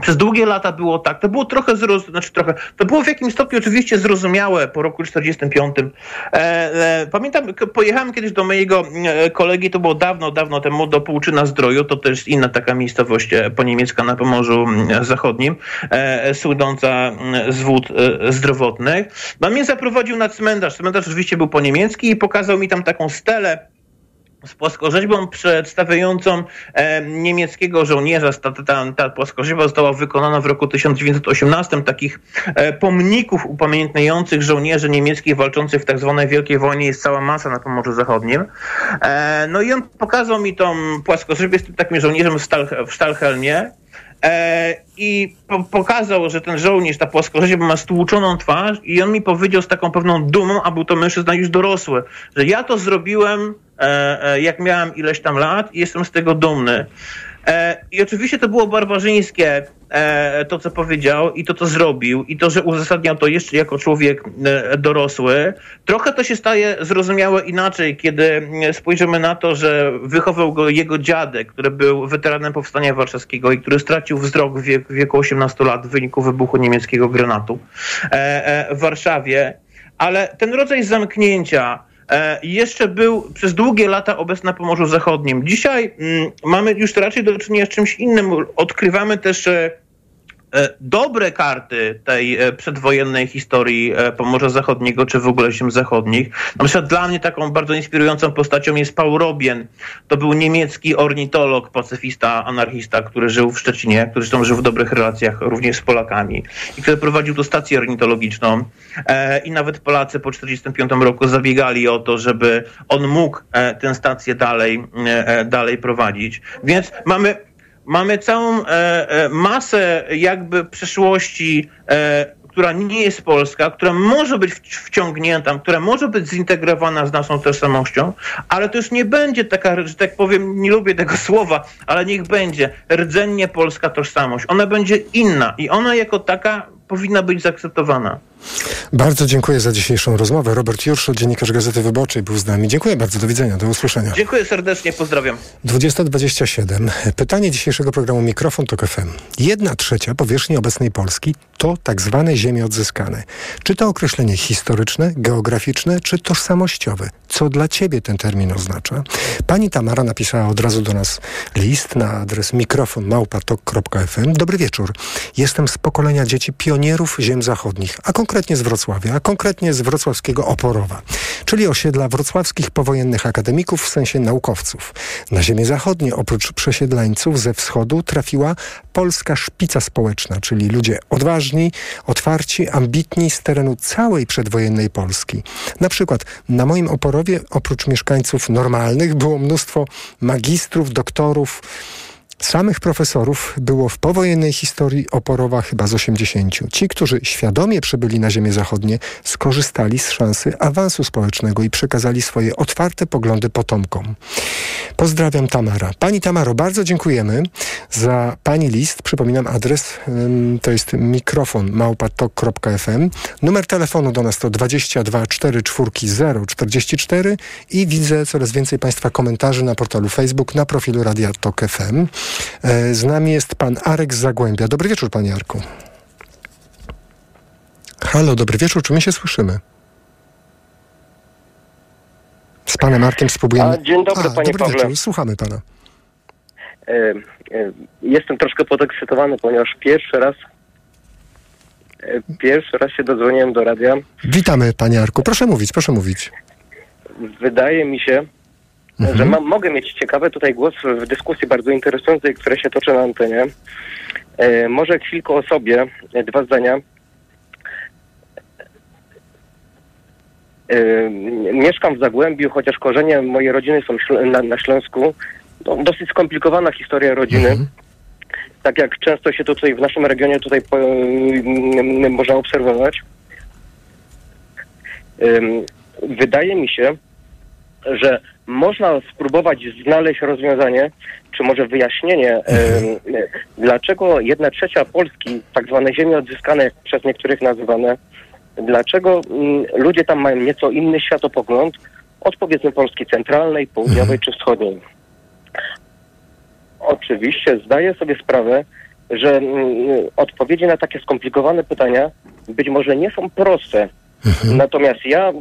przez długie lata było tak. To było trochę zrozumiałe, znaczy trochę, to było w jakimś stopniu oczywiście zrozumiałe po roku 45. E, e, pamiętam, pojechałem kiedyś do mojego e, kolegi, to było dawno, dawno temu, do Półczyna Zdroju, to też inna taka miejscowość e, poniemiecka na Pomorzu Zachodnim, e, słynąca z wód e, zdrowotnych. No mnie zaprowadził na cmentarz. Cmentarz oczywiście był po niemiecki i pokazał mi tam taką stelę z płaskorzeźbą przedstawiającą e, niemieckiego żołnierza. Ta, ta, ta płaskorzeźba została wykonana w roku 1918. Takich e, pomników upamiętniających żołnierzy niemieckich walczących w tak zwanej Wielkiej Wojnie jest cała masa na Pomorzu Zachodnim. E, no i on pokazał mi tą płaskorzeźbę z tym takim żołnierzem w, Stal, w Sztalhelmie. E, I po, pokazał, że ten żołnierz, ta płaskorzeźba ma stłuczoną twarz i on mi powiedział z taką pewną dumą, a był to mężczyzna już dorosły, że ja to zrobiłem jak miałem ileś tam lat i jestem z tego dumny. E, I oczywiście to było barbarzyńskie, to co powiedział i to co zrobił i to, że uzasadniał to jeszcze jako człowiek dorosły. Trochę to się staje zrozumiałe inaczej, kiedy spojrzymy na to, że wychował go jego dziadek, który był weteranem Powstania Warszawskiego i który stracił wzrok w wieku, w wieku 18 lat w wyniku wybuchu niemieckiego granatu w Warszawie. Ale ten rodzaj zamknięcia, E, jeszcze był przez długie lata obecny na Pomorzu Zachodnim. Dzisiaj mm, mamy już raczej do czynienia z czymś innym. Odkrywamy też e, E, dobre karty tej e, przedwojennej historii e, Pomorza Zachodniego, czy w ogóle ziem zachodnich. Na przykład dla mnie taką bardzo inspirującą postacią jest Paul Robien. To był niemiecki ornitolog, pacyfista, anarchista, który żył w Szczecinie, który zresztą żył w dobrych relacjach również z Polakami i który prowadził tu stację ornitologiczną. I nawet Polacy po 1945 roku zabiegali o to, żeby on mógł tę stację dalej, dalej prowadzić. Więc mamy mamy całą e, e, masę jakby przeszłości, e, która nie jest polska, która może być wciągnięta, która może być zintegrowana z naszą tożsamością, ale to już nie będzie taka, że tak powiem, nie lubię tego (laughs) słowa, ale niech będzie rdzennie polska tożsamość. Ona będzie inna i ona jako taka powinna być zaakceptowana. Bardzo dziękuję za dzisiejszą rozmowę. Robert Jurszo, dziennikarz Gazety Wyborczej był z nami. Dziękuję bardzo, do widzenia, do usłyszenia. Dziękuję serdecznie, pozdrawiam. 2027. Pytanie dzisiejszego programu Mikrofon to FM. Jedna trzecia powierzchni obecnej Polski to tak zwane ziemie odzyskane. Czy to określenie historyczne, geograficzne, czy tożsamościowe? Co dla ciebie ten termin oznacza? Pani Tamara napisała od razu do nas list na adres mikrofonmałpatok.fm. Dobry wieczór. Jestem z pokolenia dzieci pionierów ziem zachodnich, a konkretnie konkretnie z Wrocławia, a konkretnie z wrocławskiego Oporowa, czyli osiedla wrocławskich powojennych akademików w sensie naukowców. Na ziemię zachodnie oprócz przesiedleńców ze wschodu trafiła polska szpica społeczna, czyli ludzie odważni, otwarci, ambitni z terenu całej przedwojennej Polski. Na przykład na moim Oporowie oprócz mieszkańców normalnych było mnóstwo magistrów, doktorów, Samych profesorów było w powojennej historii Oporowa chyba z 80. Ci, którzy świadomie przybyli na ziemię zachodnie, skorzystali z szansy awansu społecznego i przekazali swoje otwarte poglądy potomkom. Pozdrawiam Tamara. Pani Tamaro, bardzo dziękujemy za Pani list. Przypominam adres, to jest mikrofon małpatok.fm. Numer telefonu do nas to 22 44 044 i widzę coraz więcej Państwa komentarzy na portalu Facebook, na profilu Radia Tok FM. E, z nami jest pan Arek z Zagłębia. Dobry wieczór, panie Arku. Halo, dobry wieczór, czy my się słyszymy? Z panem Arkiem spróbujemy... A, dzień dobry, A, panie dobry Pawle. Wieczór. Słuchamy pana. E, e, jestem troszkę podekscytowany, ponieważ pierwszy raz pierwszy raz się dodzwoniłem do radia. Witamy, panie Arku. Proszę mówić, proszę mówić. Wydaje mi się, Mhm. że mam, mogę mieć ciekawy tutaj głos w dyskusji bardzo interesującej, która się toczy na antenie. E, może chwilkę o sobie, e, dwa zdania. E, mieszkam w Zagłębiu, chociaż korzenie mojej rodziny są śl- na, na Śląsku. No, dosyć skomplikowana historia rodziny. Mhm. Tak jak często się tutaj w naszym regionie tutaj po, można obserwować. Ym, Wydaje mi się, że można spróbować znaleźć rozwiązanie, czy może wyjaśnienie, (laughs) dlaczego jedna trzecia Polski, tak zwane ziemie odzyskane, przez niektórych nazywane, dlaczego mm, ludzie tam mają nieco inny światopogląd od powiedzmy Polski centralnej, południowej czy wschodniej. Oczywiście zdaję sobie sprawę, że mm, odpowiedzi na takie skomplikowane pytania być może nie są proste. Natomiast ja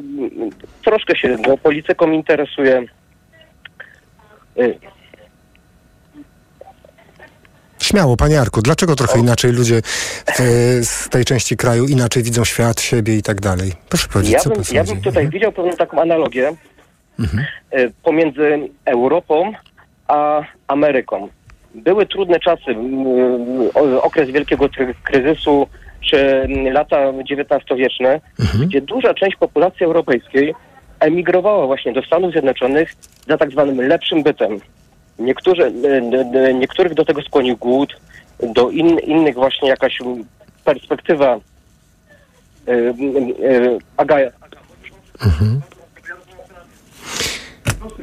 troszkę się no, polityką interesuję. Y, Śmiało, panie Arku, dlaczego trochę inaczej ludzie z tej części kraju inaczej widzą świat, siebie i tak dalej? Proszę powiedzieć, Ja co bym, ja bym tutaj Mhm. widział pewną taką analogię y, pomiędzy Europą a Ameryką. Były trudne czasy, okres wielkiego kryzysu, czy mm, lata XIX-wieczne, gdzie duża część populacji europejskiej emigrowała właśnie do Stanów Zjednoczonych za tak zwanym lepszym bytem. Niektórzy, niektórych do tego skłonił głód, do in, innych właśnie jakaś perspektywa y, y, y, aga,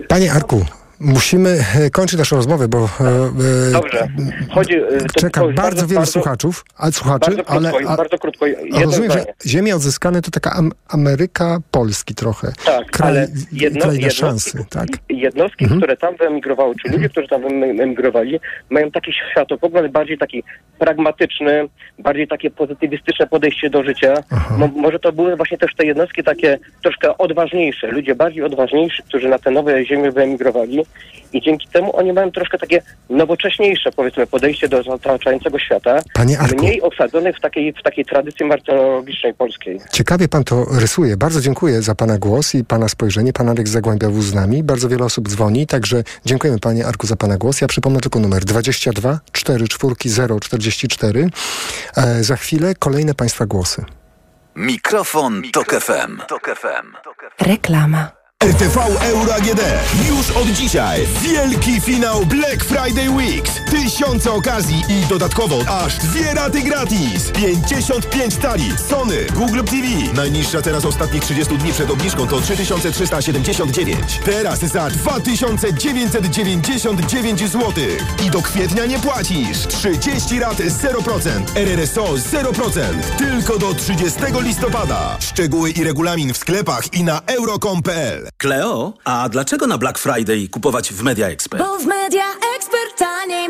Panie Arku, musimy e, kończyć naszą rozmowę, bo e, e, Dobrze. Chodzi, czeka jest bardzo, wielu słuchaczów, a, słuchaczy, Bardzo krótko, ale a, bardzo krótko. Rozumiem, że zdanie. ziemia odzyskane to taka am, Ameryka Polski trochę. Tak, kraj, ale jedno, kraj jednostki, szansy, tak? jednostki które tam wyemigrowały, czy ludzie, którzy tam wyemigrowali, mają taki światopogląd bardziej taki pragmatyczny, bardziej takie pozytywistyczne podejście do życia. Mo, może to były właśnie też te jednostki takie troszkę odważniejsze, ludzie bardziej odważniejsi, którzy na te nowe ziemie wyemigrowali i dzięki temu oni mają troszkę takie nowocześniejsze, powiedzmy, podejście do otaczającego świata, Panie Arku. mniej osadzonych w takiej, w takiej tradycji martyrologicznej polskiej. Ciekawie pan to rysuje. Bardzo dziękuję za pana głos i pana spojrzenie. Pan Arek z Zagłębia był z nami. Bardzo wiele osób dzwoni, także dziękujemy panie Arku za pana głos. Ja przypomnę tylko numer 22 44 044. E, za chwilę kolejne państwa głosy. Mikrofon, Tok FM. Tok FM. Reklama. RTV Euro AGD. Już od dzisiaj wielki finał Black Friday Weeks. Tysiące okazji i dodatkowo aż dwie raty gratis. 55 tali. Sony, Google TV. Najniższa teraz ostatnich 30 dni przed obniżką to 3379. Teraz za 2999 zł. I do kwietnia nie płacisz. 30 rat 0%. RRSO 0%. Tylko do 30 listopada. Szczegóły i regulamin w sklepach i na euro.com.pl Kleo, a dlaczego na Black Friday kupować w Media Expert? Bo w Media Expert tanie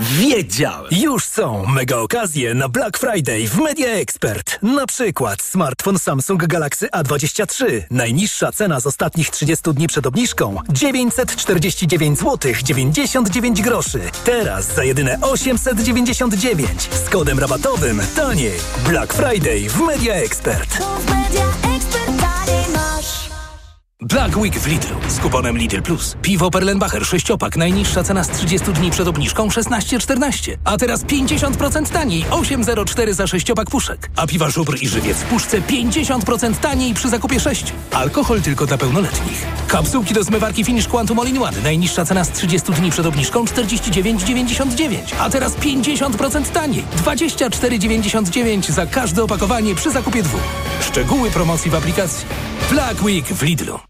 Wiedziałem! Już są mega okazje na Black Friday w Media Expert. Na przykład smartfon Samsung Galaxy A23. Najniższa cena z ostatnich 30 dni przed obniżką 949 zł 99 groszy. Teraz za jedyne 899 z kodem rabatowym taniej. Black Friday w Media Expert. Black Week w Lidlu z kuponem Lidl Plus. Piwo Perlenbacher 6-opak, najniższa cena z 30 dni przed obniżką 16,14. A teraz 50% taniej, 8,04 za 6-opak puszek. A piwa Żubr i Żywiec w puszce 50% taniej przy zakupie 6. Alkohol tylko dla pełnoletnich. Kapsułki do zmywarki Finish Quantum All in One, najniższa cena z 30 dni przed obniżką 49,99. A teraz 50% taniej, 24,99 za każde opakowanie przy zakupie dwóch. Szczegóły promocji w aplikacji. Black Week w Lidlu.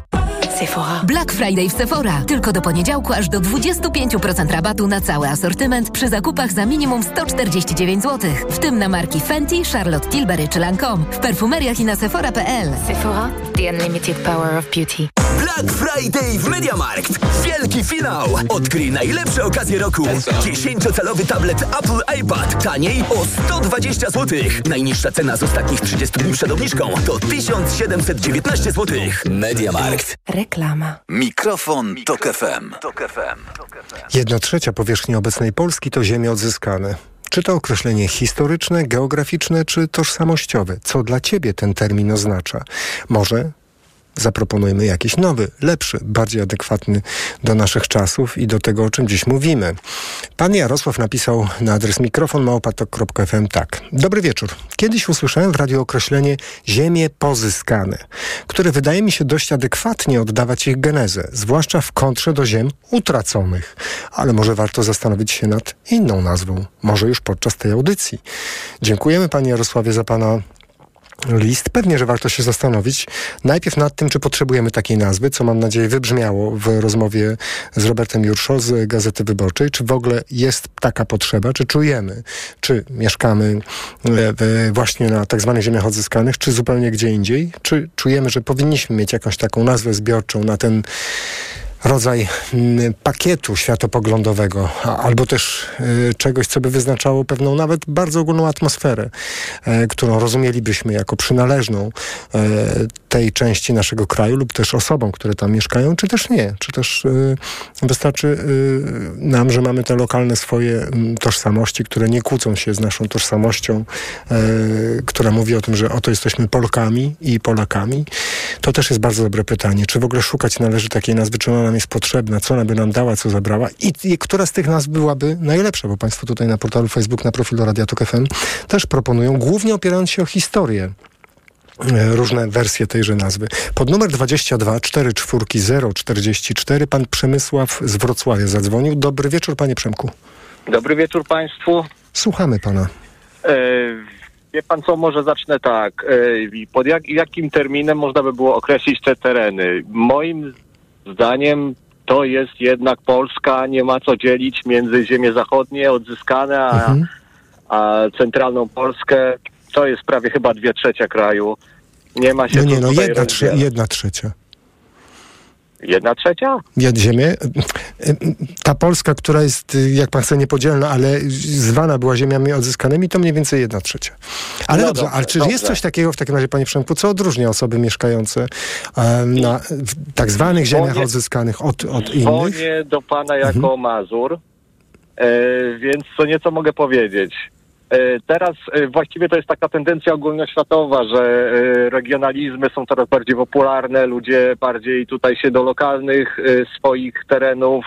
Sephora. Black Friday w Sephora. Tylko do poniedziałku aż do 25% rabatu na cały asortyment przy zakupach za minimum 149 zł. W tym na marki Fenty, Charlotte Tilbury czy Lancome. W perfumeriach i na sephora.pl. Sephora. The unlimited power of beauty. Black Friday w MediaMarkt. Wielki finał. Odkryj najlepsze okazje roku. 10-calowy tablet Apple iPad. Taniej o 120 zł. Najniższa cena z ostatnich 30 dni przed obniżką to 1719 zł. MediaMarkt. Reklama. Mikrofon, Tok FM. Jedna trzecia powierzchni obecnej Polski to ziemie odzyskane. Czy to określenie historyczne, geograficzne czy tożsamościowe? Co dla ciebie ten termin oznacza? Może zaproponujmy jakiś nowy, lepszy, bardziej adekwatny do naszych czasów i do tego, o czym dziś mówimy. Pan Jarosław napisał na adres mikrofon małpatok.fm tak. Dobry wieczór. Kiedyś usłyszałem w radiu określenie ziemie pozyskane, które wydaje mi się dość adekwatnie oddawać ich genezę, zwłaszcza w kontrze do ziem utraconych. Ale może warto zastanowić się nad inną nazwą, może już podczas tej audycji. Dziękujemy Panie Jarosławie za Pana list. Pewnie, że warto się zastanowić najpierw nad tym, czy potrzebujemy takiej nazwy, co mam nadzieję wybrzmiało w rozmowie z Robertem Jurszo z Gazety Wyborczej, czy w ogóle jest taka potrzeba, czy czujemy, czy mieszkamy e, właśnie na tak zwanych ziemiach odzyskanych, czy zupełnie gdzie indziej, czy czujemy, że powinniśmy mieć jakąś taką nazwę zbiorczą na ten rodzaj mm, pakietu światopoglądowego, albo też y, czegoś, co by wyznaczało pewną nawet bardzo ogólną atmosferę, e, którą rozumielibyśmy jako przynależną e, tej części naszego kraju lub też osobom, które tam mieszkają, czy też nie. Czy też y, wystarczy y, nam, że mamy te lokalne swoje mm, tożsamości, które nie kłócą się z naszą tożsamością, e, która mówi o tym, że oto jesteśmy Polkami i Polakami. To też jest bardzo dobre pytanie. Czy w ogóle szukać należy takiej nazwy, czy ona nam jest potrzebna, co ona by nam dała, co zabrała i, i która z tych nazw byłaby najlepsza, bo Państwo tutaj na portalu Facebook, na profilu Radia Tok FM też proponują, głównie opierając się o historię e, różne wersje tejże nazwy. Pod numer 22 44 044 pan Przemysław z Wrocławia zadzwonił. Dobry wieczór, panie Przemku. Dobry wieczór państwu. Słuchamy pana. E, wie pan co, może zacznę tak. E, pod jak, jakim terminem można by było określić te tereny? Moim zdaniem to jest jednak Polska, nie ma co dzielić między ziemie zachodnie odzyskane, a, Mhm. a centralną Polskę. To jest prawie chyba dwie trzecie kraju. Nie ma się No nie, no jedna, trze- jedna trzecia. Jedna trzecia? Ziemię. Ta Polska, która jest, jak pan chce, niepodzielna, ale zwana była ziemiami odzyskanymi, to mniej więcej jedna trzecia. Ale No dobrze, dobrze, ale czy dobrze. jest coś takiego w takim razie, panie Przemku, co odróżnia osoby mieszkające em, na w tak zwanych ziemiach Dzwonię- odzyskanych od, od innych? Dzwonię do pana jako Mhm. Mazur, e, więc co nieco mogę powiedzieć. E, teraz e, właściwie to jest taka tendencja ogólnoświatowa, że e, regionalizmy są coraz bardziej popularne, ludzie bardziej tutaj się do lokalnych swoich terenów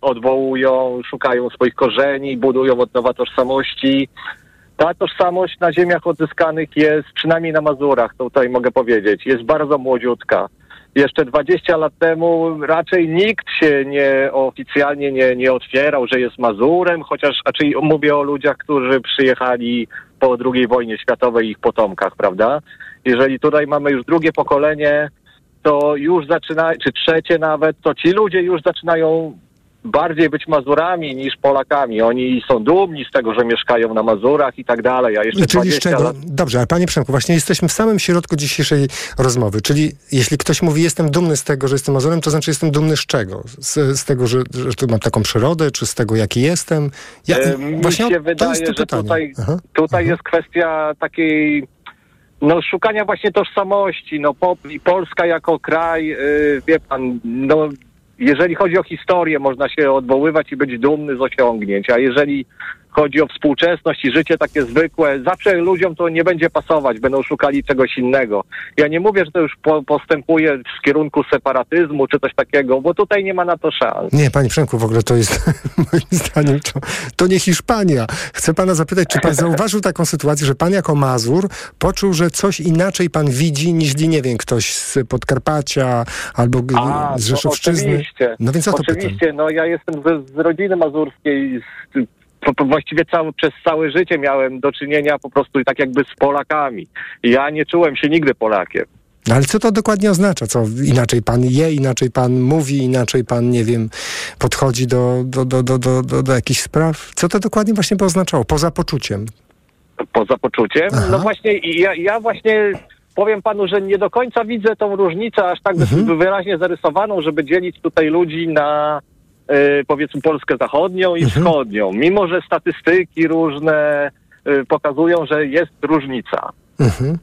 odwołują, szukają swoich korzeni, budują od nowa tożsamości. Ta tożsamość na ziemiach odzyskanych jest, przynajmniej na Mazurach, to tutaj mogę powiedzieć, jest bardzo młodziutka. Jeszcze 20 lat temu raczej nikt się nie oficjalnie nie, nie otwierał, że jest Mazurem, chociaż raczej mówię o ludziach, którzy przyjechali po II wojnie światowej i ich potomkach, prawda? Jeżeli tutaj mamy już drugie pokolenie, to już zaczyna, czy trzecie nawet, to ci ludzie już zaczynają bardziej być Mazurami niż Polakami. Oni są dumni z tego, że mieszkają na Mazurach i tak dalej, a jeszcze Czyli z 20 czego? lat... Dobrze, ale panie Przemku, właśnie jesteśmy w samym środku dzisiejszej rozmowy. Czyli jeśli ktoś mówi, jestem dumny z tego, że jestem Mazurem, to znaczy jestem dumny z czego? Z, z tego, że, że tu mam taką przyrodę, czy z tego, jaki jestem? Ja, E, Mi właśnie się to wydaje, jest to że pytanie. tutaj, Aha. tutaj jest kwestia takiej no, szukania właśnie tożsamości. No, po, Polska jako kraj, y, wie pan, no, jeżeli chodzi o historię, można się odwoływać i być dumny z osiągnięć, a jeżeli chodzi o współczesność i życie takie zwykłe, zawsze ludziom to nie będzie pasować, będą szukali czegoś innego. Ja nie mówię, że to już po, postępuje w kierunku separatyzmu czy coś takiego, bo tutaj nie ma na to szans. Nie, panie Przemku, w ogóle to jest, (laughs) moim zdaniem, to, to nie Hiszpania. Chcę pana zapytać, czy pan zauważył taką sytuację, że pan jako Mazur poczuł, że coś inaczej pan widzi niż, nie wiem, ktoś z Podkarpacia albo A, z no Rzeszowszczyzny? Oczywiście. No więc o to pytam. Oczywiście, no ja jestem z, z rodziny mazurskiej, z, właściwie cały, przez całe życie miałem do czynienia po prostu tak jakby z Polakami. Ja nie czułem się nigdy Polakiem. No ale co to dokładnie oznacza? Co inaczej pan je, inaczej pan mówi, inaczej pan, nie wiem, podchodzi do, do, do, do, do, do, do jakichś spraw? Co to dokładnie właśnie by oznaczało? Poza poczuciem. Poza poczuciem. Aha. No właśnie ja, ja właśnie powiem panu, że nie do końca widzę tą różnicę aż tak Mhm. wyraźnie zarysowaną, żeby dzielić tutaj ludzi na powiedzmy Polskę zachodnią i Mhm. wschodnią. Mimo, że statystyki różne e, pokazują, że jest różnica. Mhm. Mi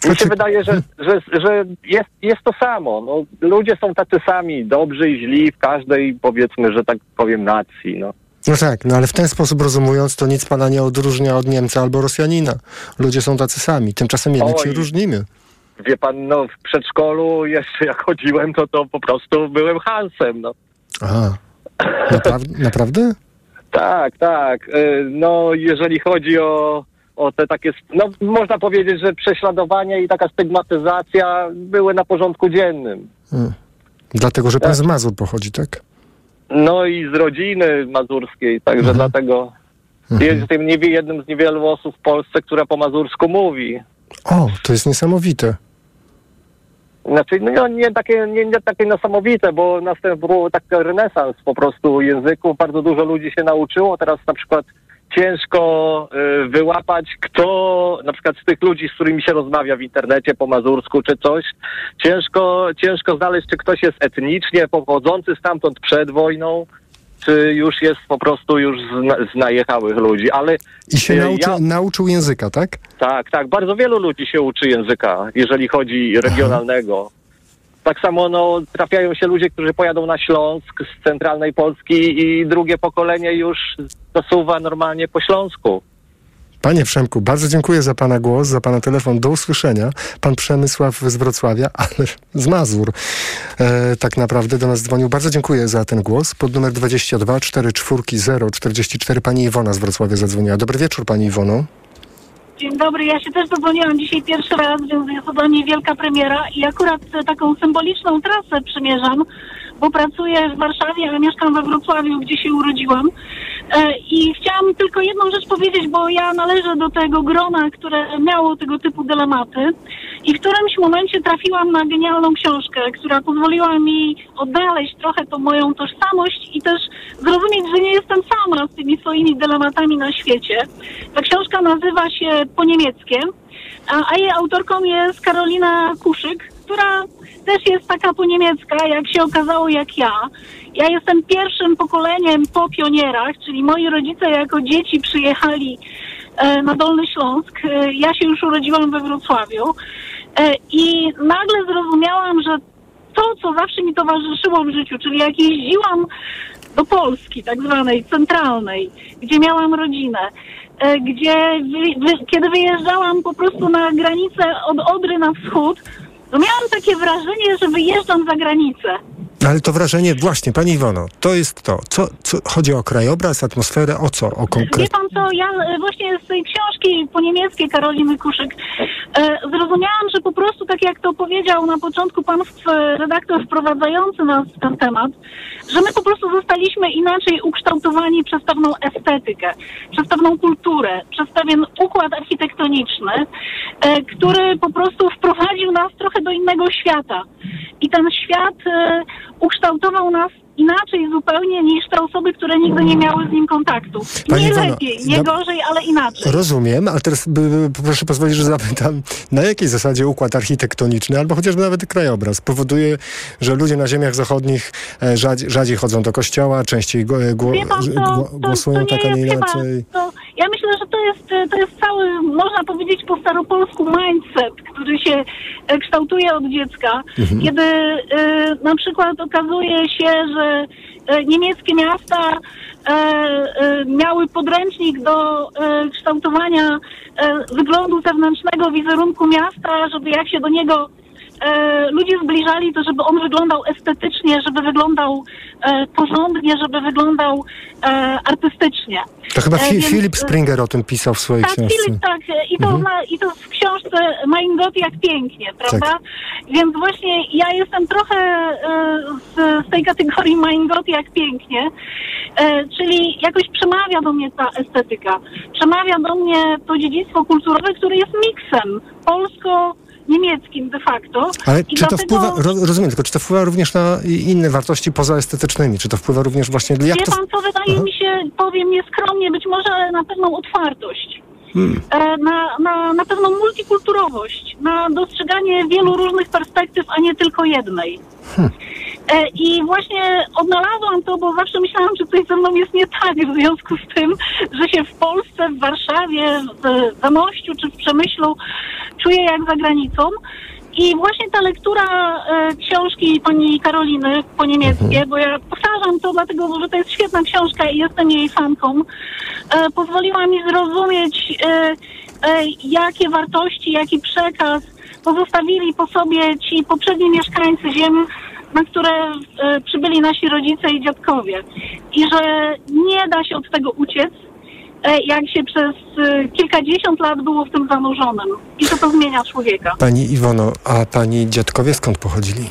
Znaczy- się wydaje, że, że, że jest, jest to samo. No, ludzie są tacy sami, dobrzy i źli w każdej, powiedzmy, że tak powiem, nacji. No. No tak, no ale w ten sposób rozumując, to nic pana nie odróżnia od Niemca albo Rosjanina. Ludzie są tacy sami. Tymczasem jednak Oj. się różnimy. Wie pan, no w przedszkolu jeszcze jak chodziłem, to to po prostu byłem Hansem. No. Aha. Naprawdę? (laughs) naprawdę? Tak, tak. Y, No jeżeli chodzi o, o te takie, no można powiedzieć, że prześladowanie i taka stygmatyzacja były na porządku dziennym. Hmm. Dlatego, że pan z Mazur pochodzi, tak? No i z rodziny mazurskiej, także Mhm. dlatego jestem nie, jednym z niewielu osób w Polsce, która po mazursku mówi. O, to jest niesamowite. Znaczy, no nie takie, nie, nie takie niesamowite, bo następował taki renesans po prostu języku. Bardzo dużo ludzi się nauczyło. Teraz na przykład ciężko y, wyłapać, kto na przykład z tych ludzi, z którymi się rozmawia w internecie po mazursku czy coś, ciężko, ciężko znaleźć, czy ktoś jest etnicznie pochodzący stamtąd przed wojną, już jest po prostu już zna, z najechałych ludzi. Ale I się y, nauczy, ja- nauczył języka, tak? tak, tak. Bardzo wielu ludzi się uczy języka, jeżeli chodzi regionalnego. Tak samo no, trafiają się ludzie, którzy pojadą na Śląsk z centralnej Polski i drugie pokolenie już zasuwa normalnie po Śląsku. Panie Przemku, bardzo dziękuję za pana głos, za pana telefon. Do usłyszenia. Pan Przemysław z Wrocławia, (laughs) ale z Mazur e, tak naprawdę do nas dzwonił. Bardzo dziękuję za ten głos. Pod numer 22 44 044 pani Iwona z Wrocławia zadzwoniła. Dobry wieczór pani Iwono. Dzień dobry, ja się też dodzwoniłam dzisiaj pierwszy raz, więc jest to dla mnie wielka premiera i akurat taką symboliczną trasę przymierzam, bo pracuję w Warszawie, ale mieszkam we Wrocławiu, gdzie się urodziłam. E, I chciałam tylko jedną rzecz powiedzieć, bo ja należę do tego grona, które miało tego typu dylematy i w którymś momencie trafiłam na genialną książkę, która pozwoliła mi odnaleźć trochę tą moją tożsamość i też zrozumieć, że nie jestem sama z tymi swoimi dylematami na świecie. Ta książka nazywa się po niemieckie, a, a jej autorką jest Karolina Kuszyk, która też jest taka po niemiecka, jak się okazało, jak ja. Ja jestem pierwszym pokoleniem po pionierach, czyli moi rodzice jako dzieci przyjechali e, na Dolny Śląsk. E, ja się już urodziłam we Wrocławiu e, i nagle zrozumiałam, że to, co zawsze mi towarzyszyło w życiu, czyli jak jeździłam do Polski, tak zwanej centralnej, gdzie miałam rodzinę, gdzie wy, wy, kiedy wyjeżdżałam po prostu na granicę od Odry na wschód, miałam takie wrażenie, że wyjeżdżam za granicę. Ale to wrażenie, właśnie, pani Iwono, to jest to. Co, co chodzi o krajobraz, atmosferę, o co? O Wie konkret... pan co, ja e, właśnie z tej książki po niemieckiej Karoliny Kuszyk E, Zrozumiałam, że po prostu, tak jak to powiedział na początku pan redaktor wprowadzający nas w ten temat, że my po prostu zostaliśmy inaczej ukształtowani przez pewną estetykę, przez pewną kulturę, przez pewien układ architektoniczny, E, który po prostu wprowadził nas trochę do innego świata. I ten świat e, ukształtował nas inaczej zupełnie niż te osoby, które nigdy nie miały z nim kontaktu. Pani nie Iwano, lepiej, nie gorzej, ale inaczej. Rozumiem, ale teraz by, by, proszę pozwolić, że zapytam, na jakiej zasadzie układ architektoniczny, albo chociażby nawet krajobraz, powoduje, że ludzie na ziemiach zachodnich e, rzadziej chodzą do kościoła, częściej go, pan, to, gło, głosują to, to tak, a nie inaczej? Pan, ja myślę, że to jest, to jest cały, można powiedzieć po staropolsku mindset, który się e, kształtuje od dziecka, Mhm. kiedy e, na przykład okazuje się, że e, niemieckie miasta e, e, miały podręcznik do e, kształtowania wyglądu zewnętrznego wizerunku miasta, żeby jak się do niego e, ludzie zbliżali to, żeby on wyglądał estetycznie, żeby wyglądał e, porządnie, żeby wyglądał e, artystycznie. To chyba E, Fi, więc, Filip e, Springer o tym pisał w swojej tak, książce. Filip, tak. e, I to, Mhm. I to w książce Mein Gott jak pięknie, prawda? Więc właśnie ja jestem trochę z, z tej kategorii Mein Gott jak pięknie, czyli jakoś przemawia do mnie ta estetyka. Przemawia do mnie to dziedzictwo kulturowe, które jest miksem polsko-niemieckim de facto. Ale czy to dlatego- wpływa, ro, rozumiem, tylko czy to wpływa również na inne wartości pozaestetycznymi? Czy to wpływa również właśnie, jak Wie to... pan, co wydaje Aha. mi się, powiem nieskromnie, być może na pewną otwartość. Hmm. na, na, na pewną multikulturowość, na dostrzeganie wielu różnych perspektyw, a nie tylko jednej. E, I właśnie odnalazłam to, bo zawsze myślałam, że coś ze mną jest nie tak w związku z tym, że się w Polsce, w Warszawie, w Zamościu czy w Przemyślu czuję jak za granicą. I właśnie ta lektura e, książki pani Karoliny po niemieckie, bo ja powtarzam to dlatego, że to jest świetna książka i jestem jej fanką, e, pozwoliła mi zrozumieć, e, e, jakie wartości, jaki przekaz pozostawili po sobie ci poprzedni mieszkańcy ziem, na które e, przybyli nasi rodzice i dziadkowie. I że nie da się od tego uciec, jak się przez e, kilkadziesiąt lat było w tym zanurzonym. I że to zmienia człowieka. Pani Iwono, a pani dziadkowie skąd pochodzili?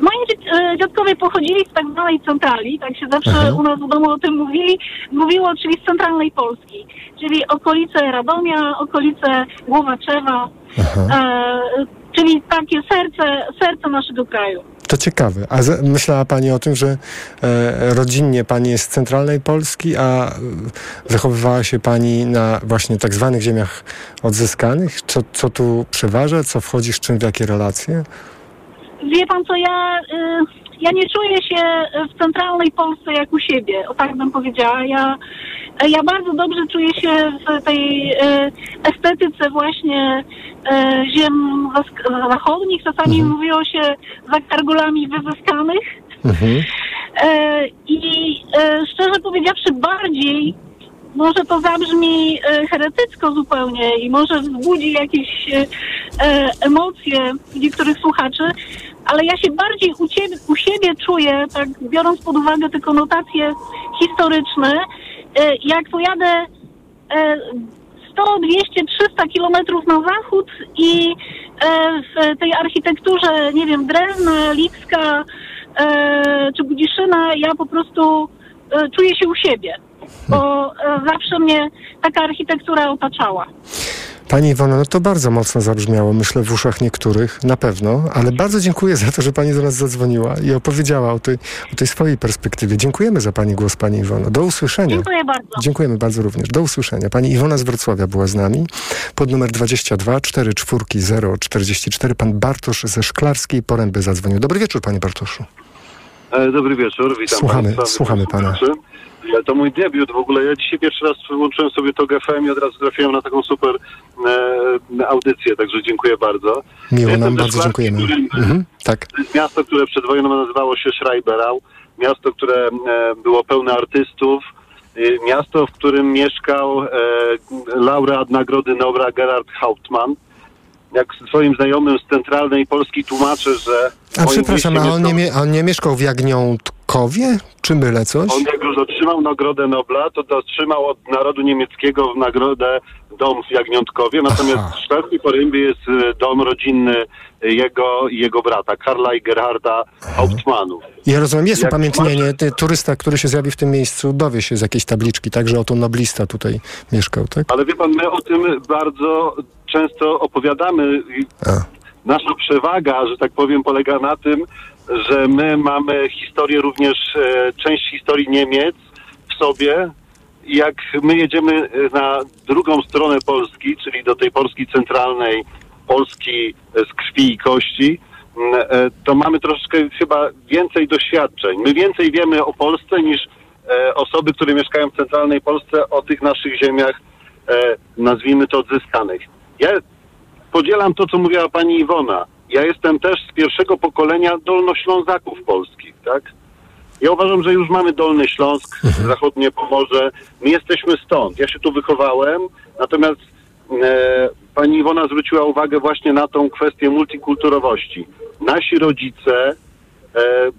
Moi e, dziadkowie pochodzili z tak zwanej centrali, tak się zawsze Aha. u nas w domu o tym mówili, mówiło, czyli z centralnej Polski, czyli okolice Radomia, okolice Głowaczewa, e, czyli takie serce, serce naszego kraju. To ciekawe. A myślała Pani o tym, że e, rodzinnie Pani jest z centralnej Polski, a e, wychowywała się Pani na właśnie tak zwanych ziemiach odzyskanych? Co, co tu przeważa? Co wchodzi z czym w jakie relacje? Wie pan co, ja, y, ja nie czuję się w centralnej Polsce jak u siebie, o tak bym powiedziała. Ja, ja bardzo dobrze czuję się w tej y, estetyce właśnie y, ziem zachodnich. Czasami mówiło się za kargulami wyzyskanych. E, I e, szczerze powiedziawszy, bardziej może to zabrzmi e, heretycko zupełnie i może wzbudzi jakieś emocje niektórych słuchaczy, ale ja się bardziej u, ciebie, u siebie czuję, tak biorąc pod uwagę te konotacje historyczne, e, jak pojadę e, 100, 200, 300 kilometrów na zachód i e, w tej architekturze, nie wiem, Drezna, Lipska e, czy Budziszyna, ja po prostu czuję się u siebie, bo e, zawsze mnie taka architektura otaczała. Pani Iwono, no to bardzo mocno zabrzmiało, myślę, w uszach niektórych, na pewno, ale bardzo dziękuję za to, że Pani do nas zadzwoniła i opowiedziała o tej, o tej swojej perspektywie. Dziękujemy za Pani głos, Pani Iwono. Do usłyszenia. Dziękuję bardzo. Dziękujemy bardzo również. Do usłyszenia. Pani Iwona z Wrocławia była z nami. Pod numer 22 44 044 pan Bartosz ze Szklarskiej Poręby zadzwonił. Dobry wieczór, panie Bartoszu. E, Dobry wieczór, witam Słuchamy, Państwa. słuchamy pana. E, To mój debiut w ogóle. Ja dzisiaj pierwszy raz włączyłem sobie to GFM i od razu trafiłem na taką super e, audycję, także dziękuję bardzo. Miło nam, bardzo dziękujemy. Poręby. Mhm, tak. Miasto, które przed wojną nazywało się Schreiberau. Miasto, które e, było pełne artystów. E, Miasto, w którym mieszkał e, laureat Nagrody Nobla Gerhard Hauptmann. Jak swoim znajomym z centralnej Polski tłumaczę, że... A przepraszam, a on, nie, on nie mieszkał w Jagniątkowie? Czy mylę coś? On jak już otrzymał Nagrodę Nobla, to otrzymał od narodu niemieckiego nagrodę dom w Jagniątkowie, natomiast Aha. w szwedzkiej porębie jest e, dom rodzinny jego i jego brata, Karla i Gerharda Hauptmannów. Ja rozumiem, jest upamiętnienie. Masz... Turysta, który się zjawi w tym miejscu, dowie się z jakiejś tabliczki, tak, że oto noblista tutaj mieszkał, tak? Ale wie pan, my o tym bardzo często opowiadamy. Nasza przewaga, że tak powiem, polega na tym, że my mamy historię również, e, część historii Niemiec w sobie. Jak my jedziemy na drugą stronę Polski, czyli do tej Polski centralnej, Polski z krwi i kości, e, to mamy troszeczkę chyba więcej doświadczeń. My więcej wiemy o Polsce niż e, osoby, które mieszkają w centralnej Polsce o tych naszych ziemiach, nazwijmy to odzyskanych. Ja podzielam to, co mówiła pani Iwona. Ja jestem też z pierwszego pokolenia dolnoślązaków polskich, tak? Ja uważam, że już mamy Dolny Śląsk, mhm. zachodnie Pomorze. My jesteśmy stąd. Ja się tu wychowałem, natomiast e, pani Iwona zwróciła uwagę właśnie na tą kwestię multikulturowości. Nasi rodzice e,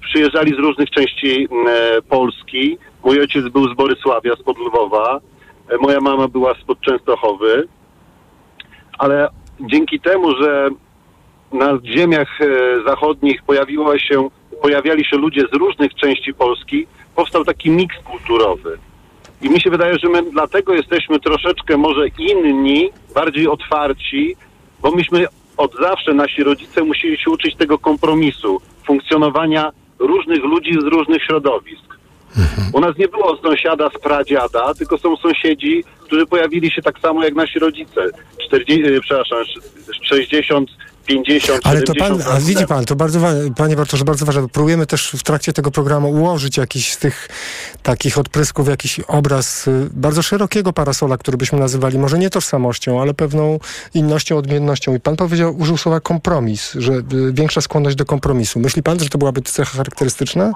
przyjeżdżali z różnych części e, Polski. Mój ojciec był z Borysławia, spod Lwowa. E, moja mama była spod Częstochowy. Ale dzięki temu, że na ziemiach e, zachodnich się, pojawiali się ludzie z różnych części Polski, powstał taki miks kulturowy. I mi się wydaje, że my dlatego jesteśmy troszeczkę może inni, bardziej otwarci, bo myśmy od zawsze, nasi rodzice musieli się uczyć tego kompromisu, funkcjonowania różnych ludzi z różnych środowisk. Mhm. U nas nie było sąsiada z pradziada, tylko są sąsiedzi, którzy pojawili się tak samo jak nasi rodzice. 40, e, przepraszam, 60 50, Ale to pan, a widzi pan, to bardzo, panie Bartosz, bardzo ważne. Próbujemy też w trakcie tego programu ułożyć jakiś z tych takich odprysków, jakiś obraz y, bardzo szerokiego parasola, który byśmy nazywali może nie tożsamością, ale pewną innością, odmiennością. I pan powiedział, użył słowa kompromis, że y, większa skłonność do kompromisu. Myśli pan, że to byłaby cecha charakterystyczna?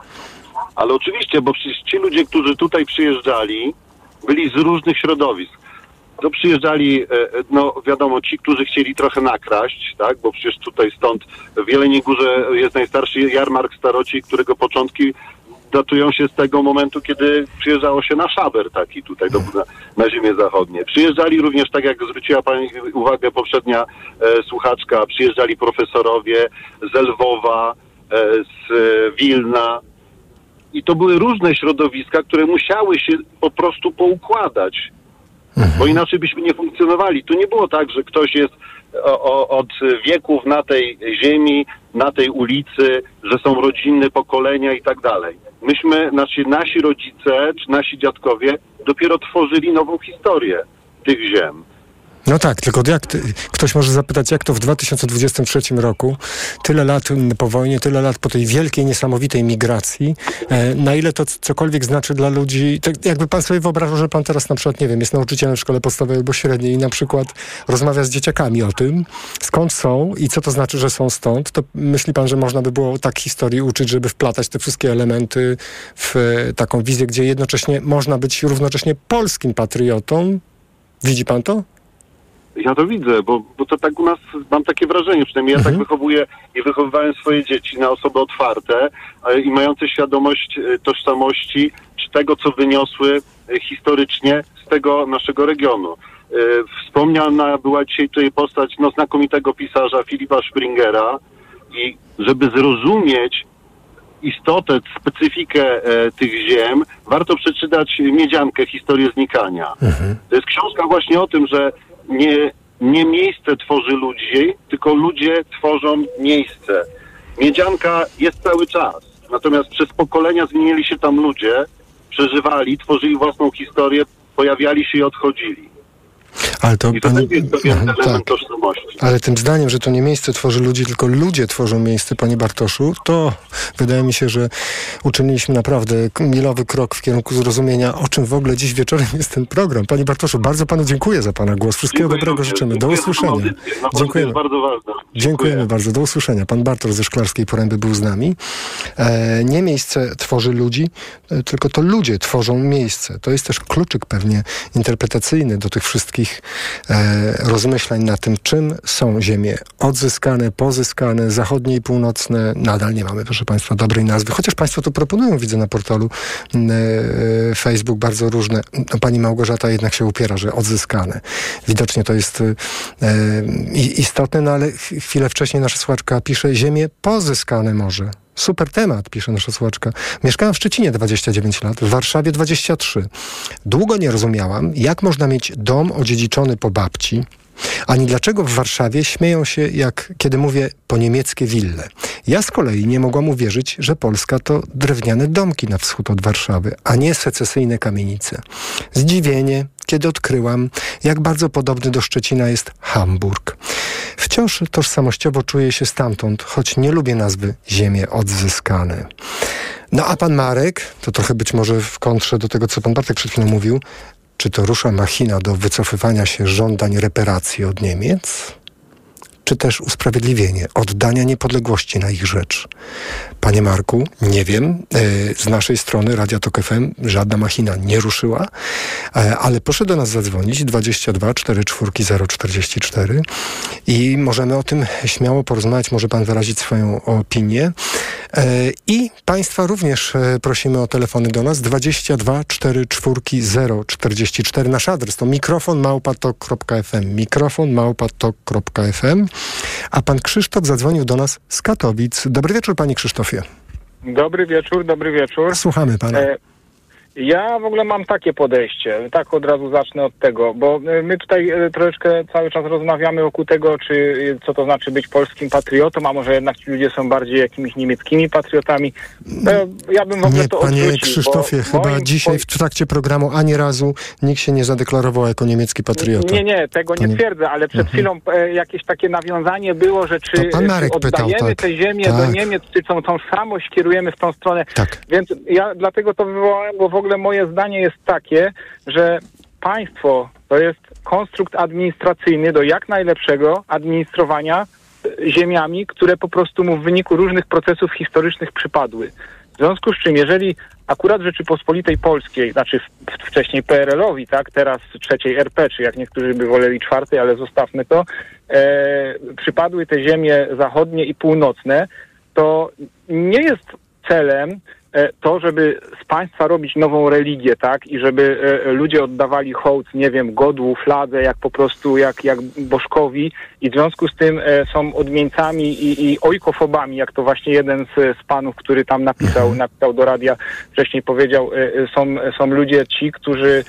Ale oczywiście, bo przecież ci ludzie, którzy tutaj przyjeżdżali, byli z różnych środowisk. To przyjeżdżali, e, e, no wiadomo, ci, którzy chcieli trochę nakraść, tak, bo przecież tutaj stąd w Jeleniej Górze jest najstarszy jarmark staroci, którego początki datują się z tego momentu, kiedy przyjeżdżało się na szaber taki tutaj do, na, na ziemię zachodnie. Przyjeżdżali również, tak jak zwróciła Pani uwagę poprzednia e, słuchaczka, przyjeżdżali profesorowie z Lwowa, e, z e, Wilna, i to były różne środowiska, które musiały się po prostu poukładać bo inaczej byśmy nie funkcjonowali. Tu nie było tak, że ktoś jest o, o, od wieków na tej ziemi, na tej ulicy, że są rodziny, pokolenia i tak dalej. Myśmy, nasi, nasi rodzice czy nasi dziadkowie dopiero tworzyli nową historię tych ziem. No tak, tylko jak ktoś może zapytać, jak to w 2023 roku, tyle lat po wojnie, tyle lat po tej wielkiej, niesamowitej migracji, e, na ile to cokolwiek znaczy dla ludzi, tak jakby pan sobie wyobrażał, że pan teraz na przykład, nie wiem, jest nauczycielem w szkole podstawowej albo średniej i na przykład rozmawia z dzieciakami o tym, skąd są i co to znaczy, że są stąd, to myśli pan, że można by było tak historii uczyć, żeby wplatać te wszystkie elementy w taką wizję, gdzie jednocześnie można być równocześnie polskim patriotą? Widzi pan to? Ja to widzę, bo, bo to tak u nas, mam takie wrażenie, przynajmniej ja tak mhm. tak wychowuję i wychowywałem swoje dzieci na osoby otwarte i mające świadomość e, tożsamości, czy tego, co wyniosły e, historycznie z tego naszego regionu. E, wspomniana była dzisiaj tutaj postać no, znakomitego pisarza Filipa Springera i żeby zrozumieć istotę, specyfikę e, tych ziem, warto przeczytać Miedziankę, Historię znikania. Mhm. To jest książka właśnie o tym, że nie, nie miejsce tworzy ludzi, tylko ludzie tworzą miejsce. Miedzianka jest cały czas, natomiast przez pokolenia zmienili się tam ludzie, przeżywali, tworzyli własną historię, pojawiali się i odchodzili. Ale to, I to pani... jest pewien element tak. tożsamości. Ale tym zdaniem, że to nie miejsce tworzy ludzi, tylko ludzie tworzą miejsce, panie Bartoszu, to wydaje mi się, że uczyniliśmy naprawdę milowy krok w kierunku zrozumienia, o czym w ogóle dziś wieczorem jest ten program. Panie Bartoszu, bardzo panu dziękuję za pana głos. Wszystkiego dziękuję dobrego życzymy. Do usłyszenia. Dziękujemy. bardzo ważne. Dziękujemy bardzo. Do usłyszenia. Pan Bartosz ze Szklarskiej Poręby był z nami. E, nie miejsce tworzy ludzi, e, tylko to ludzie tworzą miejsce. To jest też kluczyk pewnie interpretacyjny do tych wszystkich rozmyślań na tym, czym są ziemie odzyskane, pozyskane, zachodnie i północne. Nadal nie mamy, proszę Państwa, dobrej nazwy. Chociaż Państwo to proponują, widzę na portalu e, Facebook bardzo różne. No, pani Małgorzata jednak się upiera, że odzyskane. Widocznie to jest e, istotne, no ale chwilę wcześniej nasza słuchaczka pisze ziemie pozyskane może. Super temat, pisze nasza słuchaczka. Mieszkałam w Szczecinie 29 lat, w Warszawie 23. Długo nie rozumiałam, jak można mieć dom odziedziczony po babci, ani dlaczego w Warszawie śmieją się, jak kiedy mówię po niemieckie wille. Ja z kolei nie mogłam uwierzyć, że Polska to drewniane domki na wschód od Warszawy, a nie secesyjne kamienice. Zdziwienie, kiedy odkryłam, jak bardzo podobny do Szczecina jest Hamburg. Wciąż tożsamościowo czuję się stamtąd, choć nie lubię nazwy Ziemie odzyskane. No a pan Marek, to trochę być może w kontrze do tego, co pan Bartek przed chwilą mówił, czy to rusza machina do wycofywania się żądań reparacji od Niemiec? Czy też usprawiedliwienie oddania niepodległości na ich rzecz. Panie Marku, nie wiem, e, z naszej strony Radia Tok FM żadna machina nie ruszyła, e, ale proszę do nas zadzwonić 22 44 044 i możemy o tym śmiało porozmawiać, może pan wyrazić swoją opinię. E, I państwa również prosimy o telefony do nas 22 44 044. Nasz adres to mikrofon małpatok.fm mikrofon małpatok.fm a pan Krzysztof zadzwonił do nas z Katowic. Dobry wieczór, panie Krzysztofie. Dobry wieczór, dobry wieczór. Słuchamy pana. E ja w ogóle mam takie podejście, tak od razu zacznę od tego, bo e, my tutaj e, troszeczkę cały czas rozmawiamy wokół tego, czy e, co to znaczy być polskim patriotą, a może jednak ci ludzie są bardziej jakimiś niemieckimi patriotami. Ja bym w ogóle nie, to Panie odwrócił, Krzysztofie, chyba dzisiaj w trakcie programu ani razu nikt się nie zadeklarował jako niemiecki patriota. Nie, nie, tego nie twierdzę, ale przed mhm. chwilą jakieś takie nawiązanie było, że czy, czy oddajemy pytał, tak. tę ziemię tak. do Niemiec, czy tą tożsamość kierujemy w tą stronę. Tak. Więc ja dlatego to wywołałem, bo w ogóle ogóle moje zdanie jest takie, że państwo to jest konstrukt administracyjny do jak najlepszego administrowania e, ziemiami, które po prostu mu w wyniku różnych procesów historycznych przypadły. W związku z czym, jeżeli akurat Rzeczypospolitej Polskiej, znaczy wcześniej PRL-owi, tak, teraz trzeciej RP, czy jak niektórzy by woleli czwartej, ale zostawmy to, e, przypadły te ziemie zachodnie i północne, to nie jest celem to, żeby z państwa robić nową religię, tak, i żeby e, ludzie oddawali hołd, nie wiem, godłu, fladze, jak po prostu, jak, jak bożkowi. I w związku z tym e, są odmieńcami i, i ojkofobami, jak to właśnie jeden z, z panów, który tam napisał, mhm. napisał do radia, wcześniej powiedział, są, są ludzie ci, którzy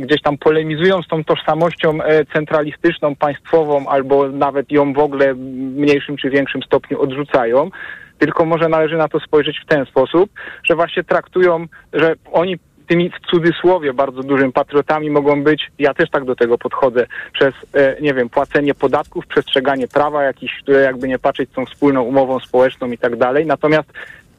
gdzieś tam polemizują z tą tożsamością centralistyczną, państwową, albo nawet ją w ogóle w mniejszym czy większym stopniu odrzucają tylko może należy na to spojrzeć w ten sposób, że właśnie traktują, że oni tymi w cudzysłowie bardzo dużym patriotami mogą być, ja też tak do tego podchodzę, przez, e, nie wiem, płacenie podatków, przestrzeganie prawa jakiś, które jakby nie patrzeć są wspólną umową społeczną i tak dalej. Natomiast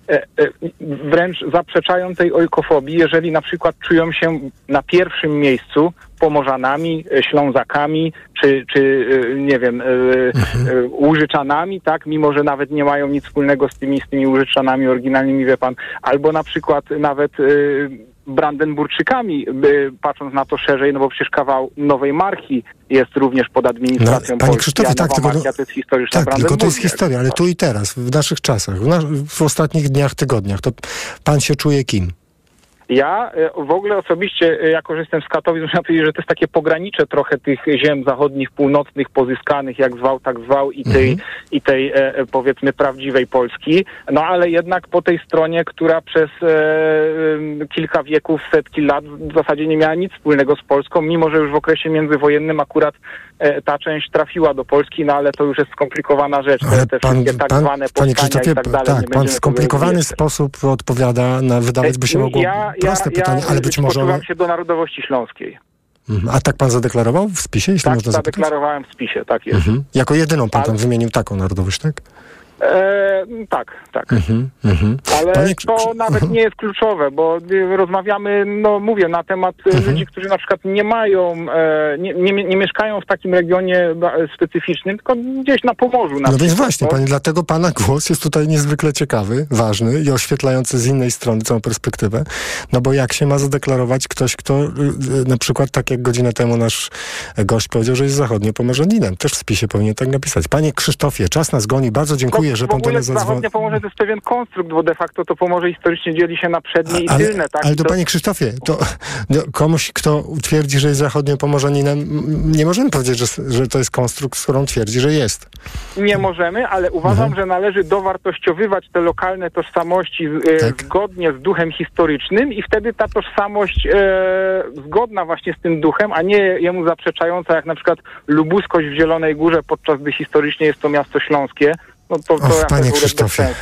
E, e, wręcz zaprzeczają tej ojkofobii, jeżeli na przykład czują się na pierwszym miejscu Pomorzanami, e, Ślązakami, czy, czy nie wiem, mhm. Łużyczanami, tak, mimo że nawet nie mają nic wspólnego z tymi, z tymi Łużyczanami oryginalnymi, wie pan, albo na przykład nawet Brandenburczykami, patrząc na to szerzej, no bo przecież kawał Nowej Marki jest również pod administracją no, Panie Krzysztofie, tak, tylko, Markia to jest historyczna tak, tylko to jest historia, ale tu i teraz, w naszych czasach, w, nas, w ostatnich dniach, tygodniach, to pan się czuje kim? Ja e, w ogóle osobiście, e, jako że jestem z Katowic, muszę powiedzieć, że to jest takie pogranicze trochę tych ziem zachodnich, północnych, pozyskanych, jak zwał, tak zwał, i tej, mhm. i tej e, powiedzmy prawdziwej Polski. No ale jednak po tej stronie, która przez e, kilka wieków, setki lat w zasadzie nie miała nic wspólnego z Polską, mimo że już w okresie międzywojennym akurat e, ta część trafiła do Polski, no ale to już jest skomplikowana rzecz. Ale te pan, wszystkie tak pan, zwane Krzysztofie, i tak dalej. Tak, pan w skomplikowany sposób odpowiada na, wydawać by się mogło... Ja, proste ja, pytanie, ja ale być może... Ja się do narodowości śląskiej. Mhm. A tak pan zadeklarował w spisie, jeśli tak, można zapytać? zadeklarowałem w spisie, tak jest. Mhm. Jako jedyną pan ale... tam wymienił taką narodowość, tak? E, tak, tak. Mhm, mhm. Ale Panie- to nawet nie jest kluczowe, bo y, rozmawiamy, no mówię, na temat Mhm. ludzi, którzy na przykład nie mają, e, nie, nie, nie mieszkają w takim regionie specyficznym, tylko gdzieś na Pomorzu. Na No więc właśnie, panie, dlatego pana głos jest tutaj niezwykle ciekawy, ważny i oświetlający z innej strony całą perspektywę. No bo jak się ma zadeklarować ktoś, kto y, na przykład tak jak godzinę temu nasz gość powiedział, że jest zachodniopomorzaninem. Też w spisie powinien tak napisać. Panie Krzysztofie, czas nas goni. Bardzo dziękuję, że w pan do ogóle nas zadzwonił. zachodnie Pomorze to jest pewien konstrukt, bo de facto to Pomorze historycznie dzieli się na przednie i Ale, tylne, tak? ale to, to- panie Krzysztofie, to no, komuś, kto twierdzi, że jest zachodniopomorzaninem, m, nie możemy powiedzieć, że, że to jest konstrukt, z którą twierdzi, że jest. Nie możemy, ale uważam, Mhm. że należy dowartościowywać te lokalne tożsamości e, Tak. zgodnie z duchem historycznym i wtedy ta tożsamość e, zgodna właśnie z tym duchem, a nie jemu zaprzeczająca, jak na przykład lubuskość w Zielonej Górze, podczas gdy historycznie jest to miasto śląskie. No to, to Och, panie Krzysztofie.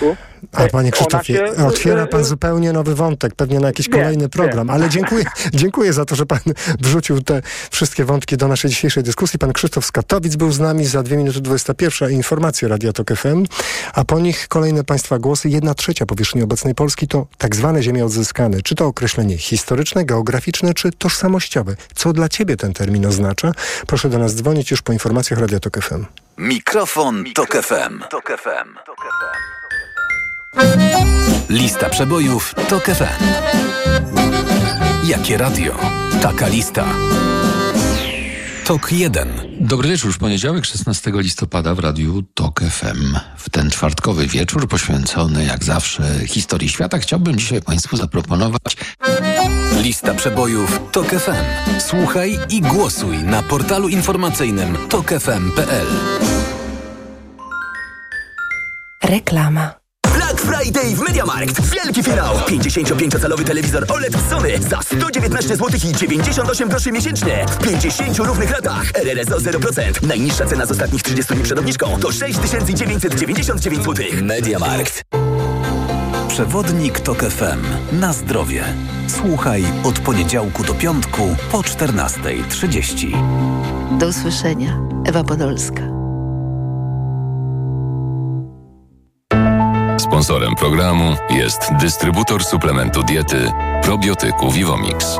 A panie Ona Krzysztofie, się, otwiera pan e, zupełnie nowy wątek, pewnie na jakiś Wiem, kolejny program, wiem. ale dziękuję, (laughs) dziękuję za to, że pan wrzucił te wszystkie wątki do naszej dzisiejszej dyskusji. Pan Krzysztof z Katowic był z nami za 2 minuty 21 informacje Radia Tok FM, a po nich kolejne państwa głosy. Jedna trzecia powierzchni obecnej Polski to tak zwane ziemie odzyskane. Czy to określenie historyczne, geograficzne, czy tożsamościowe? Co dla ciebie ten termin oznacza? Proszę do nas dzwonić już po informacjach Radia Tok FM. Mikrofon, Tok FM. Lista przebojów TOK FM. Jakie radio? Taka lista. TOK 1. Dobry wieczór, w poniedziałek 16 listopada w radiu TOK FM. W ten czwartkowy wieczór poświęcony jak zawsze historii świata chciałbym dzisiaj Państwu zaproponować Lista przebojów TOK FM. Słuchaj i głosuj na portalu informacyjnym tokefm.pl. Reklama. Black Friday w MediaMarkt. Wielki finał. 55-calowy telewizor OLED Sony za 119 zł i 98 groszy miesięcznie. W 50 równych latach. RRSO 0%. Najniższa cena z ostatnich 30 dni przed obniżką to 6999 zł. MediaMarkt. Przewodnik TOK FM. Na zdrowie. Słuchaj od poniedziałku do piątku po 14.30. Do usłyszenia. Ewa Podolska. Sponsorem programu jest dystrybutor suplementu diety probiotyku Vivomix.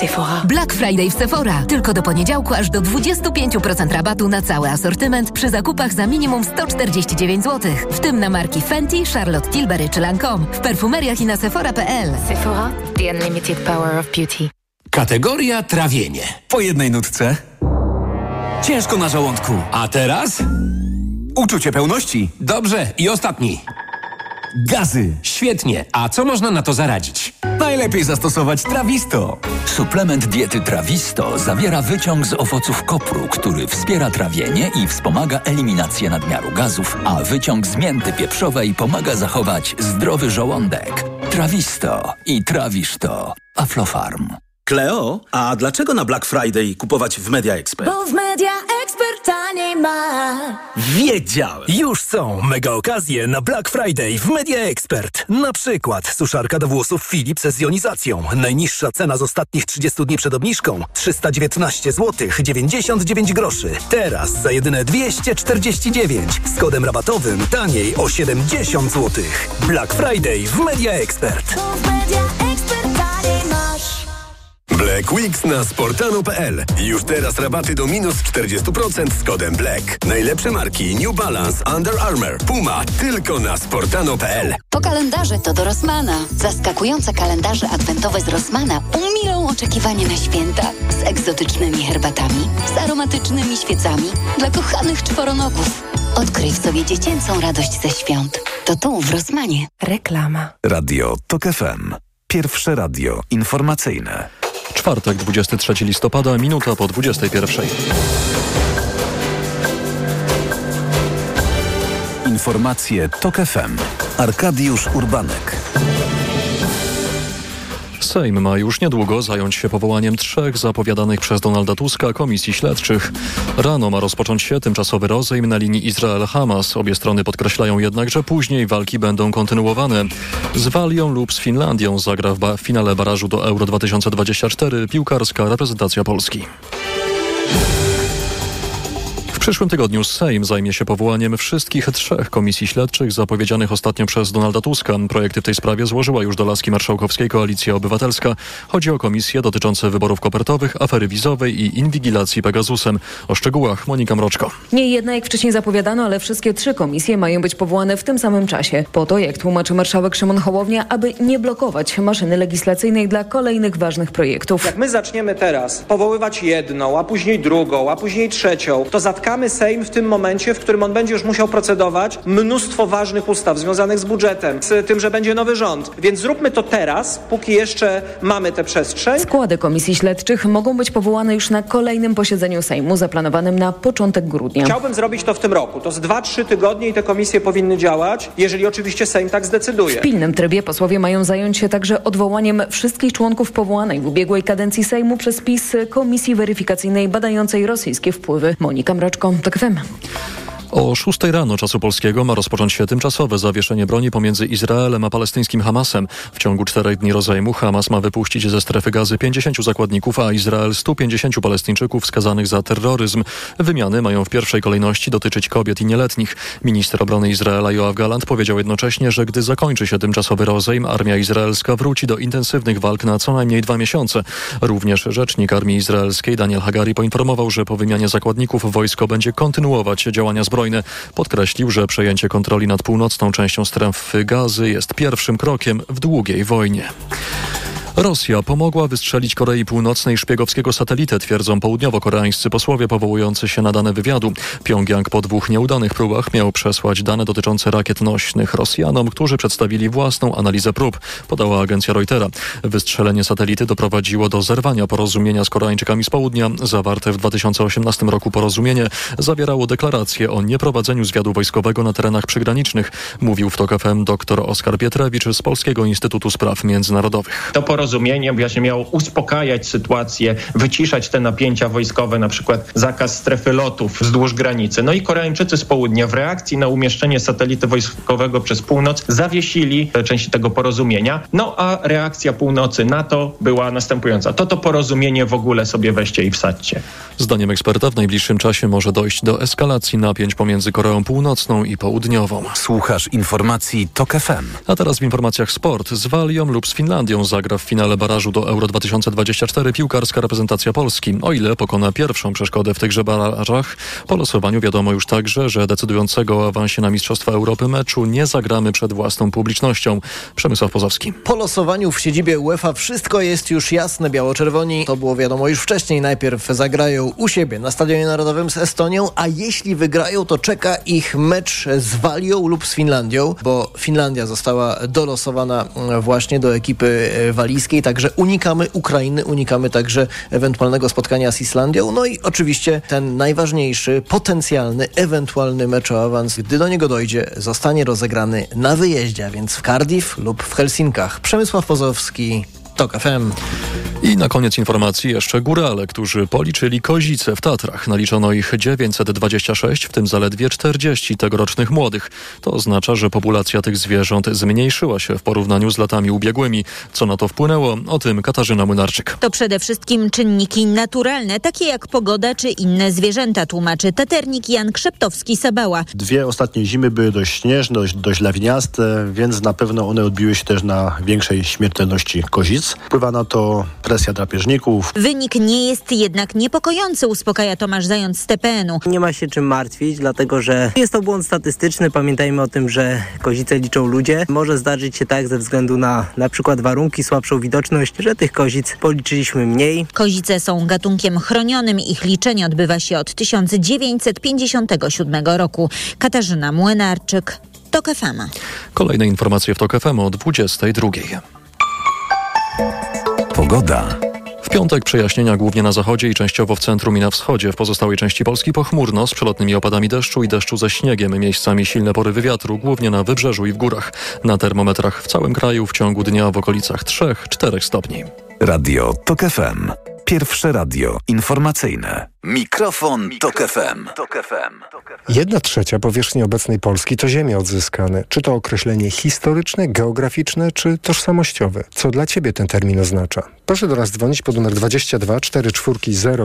Sephora. Black Friday w Sephora. Tylko do poniedziałku aż do 25% rabatu na cały asortyment przy zakupach za minimum 149 zł. W tym na marki Fenty, Charlotte Tilbury czy Lancome. W perfumeriach i na sephora.pl. Sephora, the unlimited power of beauty. Kategoria trawienie. Po jednej nutce. Ciężko na żołądku. A teraz? Uczucie pełności. Dobrze. I ostatni. Gazy. Świetnie. A co można na to zaradzić? Najlepiej zastosować Trawisto. Suplement diety Trawisto zawiera wyciąg z owoców kopru, który wspiera trawienie i wspomaga eliminację nadmiaru gazów, a wyciąg z mięty pieprzowej pomaga zachować zdrowy żołądek. Trawisto i trawisz to. Aflofarm. Kleo, a dlaczego na Black Friday kupować w Media Expert? Bo w Media Expert taniej ma. Wiedziałem! Już są mega okazje na Black Friday w Media Expert. Na przykład suszarka do włosów Philips z jonizacją. Najniższa cena z ostatnich 30 dni przed obniżką 319 zł 99 groszy. Teraz za jedyne 249 z kodem rabatowym taniej o 70 zł. Black Friday w Media Expert. Black Weeks na sportano.pl. Już teraz rabaty do minus 40% z kodem Black. Najlepsze marki New Balance, Under Armour, Puma tylko na sportano.pl. Po kalendarze to do Rossmana. Zaskakujące kalendarze adwentowe z Rossmana umilą oczekiwanie na święta z egzotycznymi herbatami, z aromatycznymi świecami dla kochanych czworonogów. Odkryj w sobie dziecięcą radość ze świąt. To tu w Rossmanie. Reklama. Radio TOK FM. Pierwsze radio informacyjne. Czwartek, 23 listopada, minuta po 21. Informacje TOK FM. Arkadiusz Urbanek. Sejm ma już niedługo zająć się powołaniem trzech zapowiadanych przez Donalda Tuska komisji śledczych. Rano ma rozpocząć się tymczasowy rozejm na linii Izrael-Hamas. Obie strony podkreślają jednak, że później walki będą kontynuowane. Z Walią lub z Finlandią zagra w, ba- w finale barażu do Euro 2024 piłkarska reprezentacja Polski. Przyszłym tygodniu Sejm zajmie się powołaniem wszystkich trzech komisji śledczych zapowiedzianych ostatnio przez Donalda Tuska. Projekty w tej sprawie złożyła już do laski marszałkowskiej Koalicja Obywatelska. Chodzi o komisje dotyczące wyborów kopertowych, afery wizowej i inwigilacji Pegasusem. O szczegółach Monika Mroczko. Nie jedna jak wcześniej zapowiadano, ale wszystkie trzy komisje mają być powołane w tym samym czasie. Po to, jak tłumaczy marszałek Szymon Hołownia, aby nie blokować maszyny legislacyjnej dla kolejnych ważnych projektów. Jak my zaczniemy teraz powoływać jedną, a później drugą, a później trzecią, to zatkamy Sejm w tym momencie, w którym on będzie już musiał procedować mnóstwo ważnych ustaw związanych z budżetem, z tym, że będzie nowy rząd. Więc zróbmy to teraz, póki jeszcze mamy tę przestrzeń. Składy komisji śledczych mogą być powołane już na kolejnym posiedzeniu Sejmu zaplanowanym na początek grudnia. Chciałbym zrobić to w tym roku. To z 2-3 tygodnie i te komisje powinny działać, jeżeli oczywiście Sejm tak zdecyduje. W pilnym trybie posłowie mają zająć się także odwołaniem wszystkich członków powołanej w ubiegłej kadencji Sejmu przez PiS Komisji Weryfikacyjnej badającej rosyjskie wpływy. Monika Mroczko, TOK FM. O 6 rano czasu polskiego ma rozpocząć się tymczasowe zawieszenie broni pomiędzy Izraelem a palestyńskim Hamasem. W ciągu czterech dni rozejmu Hamas ma wypuścić ze strefy gazy 50 zakładników, a Izrael 150 Palestyńczyków skazanych za terroryzm. Wymiany mają w pierwszej kolejności dotyczyć kobiet i nieletnich. Minister obrony Izraela Joachim Galant powiedział jednocześnie, że gdy zakończy się tymczasowy rozejm, armia izraelska wróci do intensywnych walk na co najmniej dwa miesiące. Również rzecznik armii izraelskiej Daniel Hagari poinformował, że po wymianie zakładników wojsko będzie kontynuować działania zbrojne Podkreślił, że przejęcie kontroli nad północną częścią strefy gazy jest pierwszym krokiem w długiej wojnie. Rosja pomogła wystrzelić Korei Północnej szpiegowskiego satelitę, twierdzą południowo-koreańscy posłowie powołujący się na dane wywiadu. Pyongyang po dwóch nieudanych próbach miał przesłać dane dotyczące rakiet nośnych Rosjanom, którzy przedstawili własną analizę prób, podała agencja Reutera. Wystrzelenie satelity doprowadziło do zerwania porozumienia z Koreańczykami z południa. Zawarte w 2018 roku porozumienie zawierało deklarację o nieprowadzeniu zwiadu wojskowego na terenach przygranicznych, mówił w TOK FM dr Oskar Pietrewicz z Polskiego Instytutu Spraw Międzynarodowych. To porozumienie właśnie miało uspokajać sytuację, wyciszać te napięcia wojskowe, na przykład zakaz strefy lotów wzdłuż granicy. No i Koreańczycy z południa w reakcji na umieszczenie satelity wojskowego przez północ zawiesili część tego porozumienia. No a reakcja północy na to była następująca. To to porozumienie w ogóle sobie weźcie i wsadźcie. Zdaniem eksperta w najbliższym czasie może dojść do eskalacji napięć pomiędzy Koreą Północną i Południową. Słuchasz informacji TOK FM. A teraz w informacjach sport. Z Walią lub z Finlandią zagra w finale barażu do Euro 2024 piłkarska reprezentacja Polski. O ile pokona pierwszą przeszkodę w tychże barażach, po losowaniu wiadomo już także, że decydującego o awansie na Mistrzostwa Europy meczu nie zagramy przed własną publicznością. Przemysław Pozowski. Po losowaniu w siedzibie UEFA wszystko jest już jasne. Biało-czerwoni, to było wiadomo już wcześniej, najpierw zagrają u siebie na Stadionie Narodowym z Estonią, a jeśli wygrają, to czeka ich mecz z Walią lub z Finlandią, bo Finlandia została dolosowana właśnie do ekipy walijskiej, także unikamy Ukrainy, unikamy także ewentualnego spotkania z Islandią, no i oczywiście ten najważniejszy, potencjalny, ewentualny mecz o awans, gdy do niego dojdzie, zostanie rozegrany na wyjeździe, a więc w Cardiff lub w Helsinkach. Przemysław Pozowski, TOK FM. I na koniec informacji jeszcze górale, którzy policzyli kozice w Tatrach. Naliczono ich 926, w tym zaledwie 40 tegorocznych młodych. To oznacza, że populacja tych zwierząt zmniejszyła się w porównaniu z latami ubiegłymi. Co na to wpłynęło? O tym Katarzyna Młynarczyk. To przede wszystkim czynniki naturalne, takie jak pogoda czy inne zwierzęta, tłumaczy taternik Jan Krzeptowski-Sabała. Dwie ostatnie zimy były dość śnieżne, dość, dość lawiniaste, więc na pewno one odbiły się też na większej śmiertelności kozic. Wpływa na to presja drapieżników. Wynik nie jest jednak niepokojący, uspokaja Tomasz Zając z TPN-u. Nie ma się czym martwić, dlatego że jest to błąd statystyczny. Pamiętajmy o tym, że kozice liczą ludzie. Może zdarzyć się tak ze względu na na przykład warunki, słabszą widoczność, że tych kozic policzyliśmy mniej. Kozice są gatunkiem chronionym. Ich liczenie odbywa się od 1957 roku. Katarzyna Młynarczyk, TOK FM. Kolejne informacje w TOK FM o 22. Pogoda. W piątek przejaśnienia głównie na zachodzie i częściowo w centrum i na wschodzie. W pozostałej części Polski pochmurno z przelotnymi opadami deszczu i deszczu ze śniegiem. Miejscami silne porywy wiatru, głównie na wybrzeżu i w górach. Na termometrach w całym kraju w ciągu dnia w okolicach 3-4 stopni. Radio TOK FM. Pierwsze radio informacyjne. Mikrofon, Tok FM. Jedna trzecia powierzchni obecnej Polski to ziemie odzyskane. Czy to określenie historyczne, geograficzne, czy tożsamościowe? Co dla Ciebie ten termin oznacza? Proszę do nas dzwonić pod numer 22 44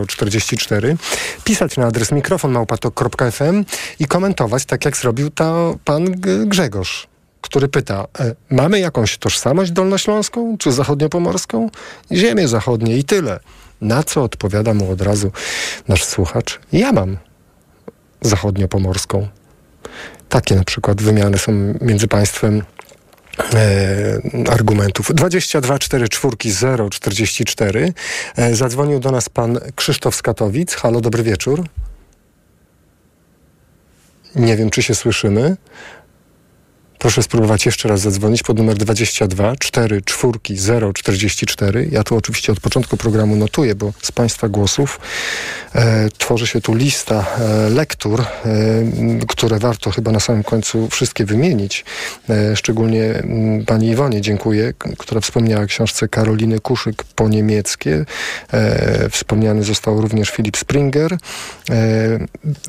044, pisać na adres mikrofonmałpatok.fm i komentować tak jak zrobił to pan Grzegorz który pyta, e, mamy jakąś tożsamość dolnośląską czy zachodniopomorską? Ziemię zachodnie i tyle. Na co odpowiada mu od razu nasz słuchacz? Ja mam zachodniopomorską. Takie na przykład wymiany są między państwem e, argumentów. 22 4 4 0 44. E, zadzwonił do nas pan Krzysztof z Katowic. Halo, dobry wieczór. Nie wiem, czy się słyszymy. Proszę spróbować jeszcze raz zadzwonić pod numer 22 4 4 0 44. Ja tu oczywiście od początku programu notuję, bo z Państwa głosów e, tworzy się tu lista e, lektur, e, które warto chyba na samym końcu wszystkie wymienić. E, szczególnie m, Pani Iwonie dziękuję, która wspomniała o książce Karoliny Kuszyk po niemieckie. E, wspomniany został również Filip Springer. E,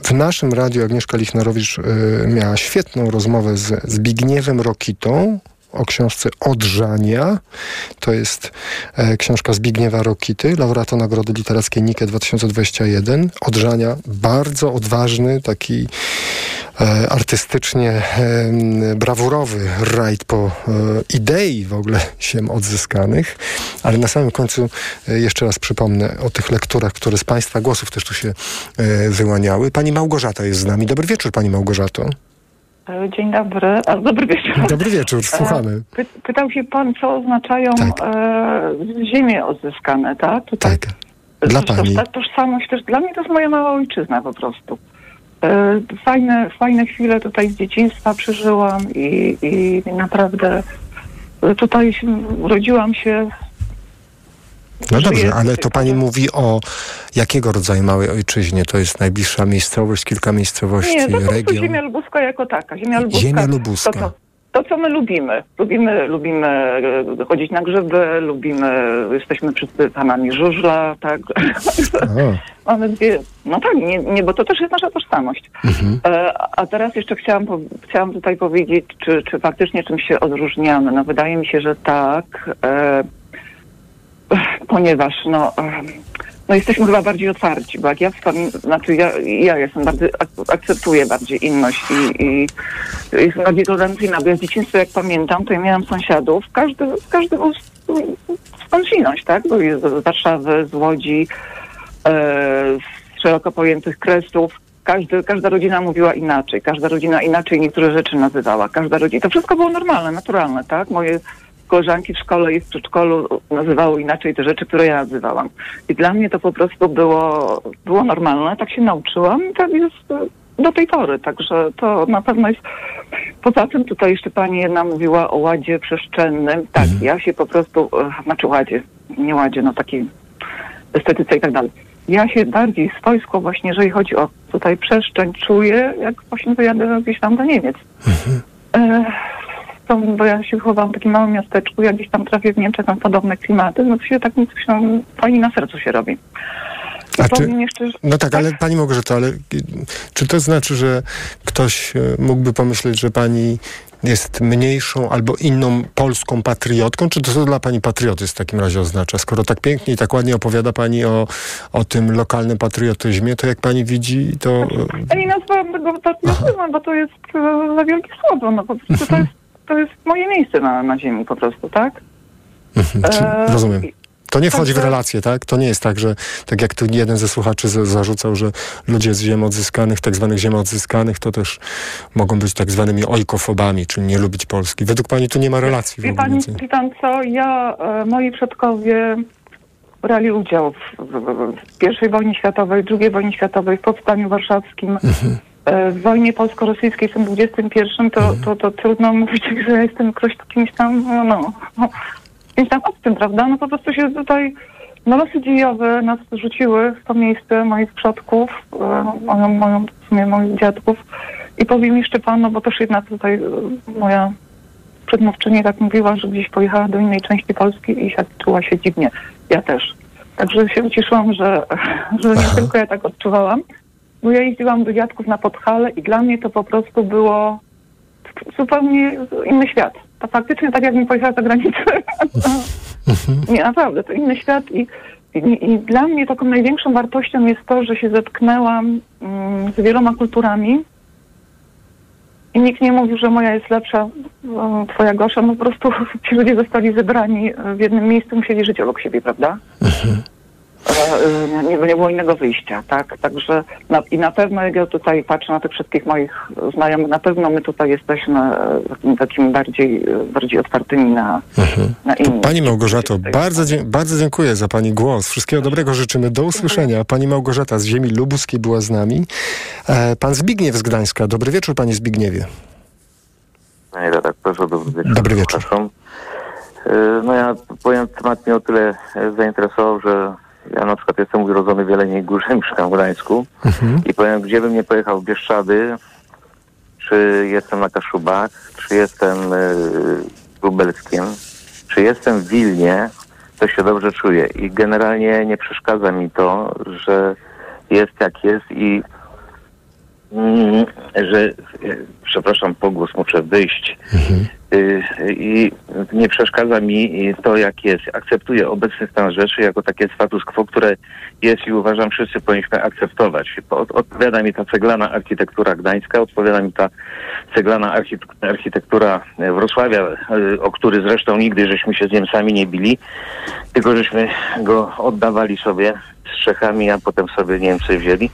w naszym radiu Agnieszka Lichnarowicz miała świetną rozmowę z Zbigniewem Rokitą o książce Odrzania. To jest e, książka Zbigniewa Rokity, laureata Nagrody Literackiej Nike 2021. Odrzania, bardzo odważny, taki e, artystycznie e, brawurowy rajd po e, idei w ogóle ziem odzyskanych. Ale na samym końcu e, jeszcze raz przypomnę o tych lekturach, które z Państwa głosów też tu się e, wyłaniały. Pani Małgorzata jest z nami. Dobry wieczór, Pani Małgorzato. E, Dzień dobry. A, dobry wieczór. Dobry wieczór, słuchamy. E, Py, pytał się pan, co oznaczają e, ziemie odzyskane, tak? Tutaj, tak. Dla toż- pani. Ta tożsamość też, dla mnie to jest moja mała ojczyzna po prostu. E, fajne, fajne chwile tutaj z dzieciństwa przeżyłam i, i naprawdę tutaj urodziłam się No dobrze, ale to pani mówi o jakiego rodzaju małej ojczyźnie? To jest najbliższa miejscowość, kilka miejscowości, Nie, to po prostu region? ziemia lubuska jako taka. Ziemia lubuska. Ziemia lubuska. To, to, to, co my lubimy. Lubimy, lubimy e, chodzić na grzyby, lubimy, jesteśmy wszyscy fanami żużla, tak. (laughs) Mamy dwie, no tak, nie, nie, bo to też jest nasza tożsamość. E, a teraz jeszcze chciałam, chciałam tutaj powiedzieć, czy, czy faktycznie czymś się odróżniamy. No wydaje mi się, że tak, e, ponieważ no, no jesteśmy chyba bardziej otwarci, bo jak ja wspominam, znaczy ja, ja jestem bardziej, ak- akceptuję bardziej inność i, i jestem bardziej tolerancyjna, bo ja z dzieciństwa jak pamiętam, to ja miałam sąsiadów, każdy, każdy był skądinąć, tak? Był jest z Warszawy, z Łodzi, e, z szeroko pojętych kresów. Każdy, każda rodzina mówiła inaczej, każda rodzina inaczej niektóre rzeczy nazywała. Każda rodzina, to wszystko było normalne, naturalne, tak? Moje koleżanki w szkole i w przedszkolu nazywały inaczej te rzeczy, które ja nazywałam. I dla mnie to po prostu było, było normalne, tak się nauczyłam i tak jest e, do tej pory, także to na pewno jest... Poza tym tutaj jeszcze pani jedna mówiła o ładzie przestrzennym. Tak, ja się po prostu, e, znaczy ładzie, nie ładzie, no takiej estetyce i tak dalej. Ja się bardziej swojsko właśnie, jeżeli chodzi o tutaj przestrzeń, czuję, jak właśnie wyjadę gdzieś tam do Niemiec. E, bo ja się wychowałam w takim małym miasteczku, jak gdzieś tam trafię w Niemczech, tam podobne klimaty, no to się tak coś tam fajnie na sercu się robi. A czy, jeszcze, no tak, ale pani Małgorzato, ale czy to znaczy, że ktoś y, mógłby pomyśleć, że pani jest mniejszą albo inną polską patriotką? Czy to co dla pani patriotyzm w takim razie oznacza? Skoro tak pięknie i tak ładnie opowiada pani o, o tym lokalnym patriotyzmie, to jak pani widzi, to... Ja nie nazwałam tego patriotyzmem, bo to jest e, za wielkie słowo, no po prostu to jest, to jest moje miejsce na, na ziemi po prostu, tak? Czy, E, rozumiem. To nie wchodzi w relacje, tak? To nie jest tak, że tak jak tu jeden ze słuchaczy za- zarzucał, że ludzie z ziem odzyskanych, tak zwanych ziem odzyskanych, to też mogą być tak zwanymi ojkofobami, czyli nie lubić Polski. Według pani tu nie ma relacji w Wie ogóle. pan, między- wie pan co, ja, e, moi przodkowie brali udział w, w, w pierwszej wojnie światowej, drugiej wojnie światowej, w powstaniu warszawskim, e, w wojnie polsko-rosyjskiej w tym 21, to, to, to trudno (laughs) mówić, że ja jestem ktoś kimś tam, no, no, no, kimś tam obcym, prawda? No po prostu się tutaj no losy dziejowe nas rzuciły w to miejsce moich przodków, e, moją, moją, w sumie moich dziadków i powiem jeszcze pan, no bo też jedna tutaj e, moja przedmówczyni tak mówiła, że gdzieś pojechała do innej części Polski i się czuła się dziwnie. Ja też. Także się ucieszyłam, że, (laughs) że nie tylko ja tak odczuwałam. Bo ja jeździłam do dziadków na Podhale i dla mnie to po prostu było zupełnie inny świat. To faktycznie tak jakbym pojechała za granicę. (laughs) nie, naprawdę, to inny świat i, i, i dla mnie taką największą wartością jest to, że się zetknęłam mm, z wieloma kulturami i nikt nie mówił, że moja jest lepsza, twoja gorsza. No po prostu (laughs) ci ludzie zostali zebrani w jednym miejscu, musieli żyć obok siebie, prawda? (laughs) E, Nie, nie było innego wyjścia, tak? Także na, i na pewno jak ja tutaj patrzę na tych wszystkich moich znajomych, na pewno my tutaj jesteśmy e, takim, takim bardziej, e, bardziej otwartymi na, na innych. Pani Małgorzato, bardzo, dzie- bardzo dziękuję za Pani głos. Wszystkiego dobrego życzymy. Do usłyszenia. Pani Małgorzata z ziemi lubuskiej była z nami. E, pan Zbigniew z Gdańska. Dobry wieczór, Panie Zbigniewie. Panie redaktorze, dobry wieczór. Dobry wieczór. Przepraszam. E, No ja powiem, temat mnie o tyle e, zainteresował, że ja na przykład jestem urodzony w Jeleniej Górze, (laughs) mieszkam w Gdańsku. I powiem, gdzie bym nie pojechał w Bieszczady, czy jestem na Kaszubach, czy jestem w Lubelskiem, czy jestem w Wilnie, to się dobrze czuję. I generalnie nie przeszkadza mi to, że jest jak jest i mm, że, e, przepraszam, pogłos muszę wyjść. Y, I nie przeszkadza mi to, jak jest. Akceptuję obecny stan rzeczy jako takie status quo, które jest i uważam, wszyscy powinniśmy akceptować. Od- Odpowiada mi ta ceglana architektura gdańska, odpowiada mi ta ceglana archite- architektura Wrocławia, o który zresztą nigdy żeśmy się z Niemcami nie bili, tylko żeśmy go oddawali sobie z Czechami, a potem sobie Niemcy wzięli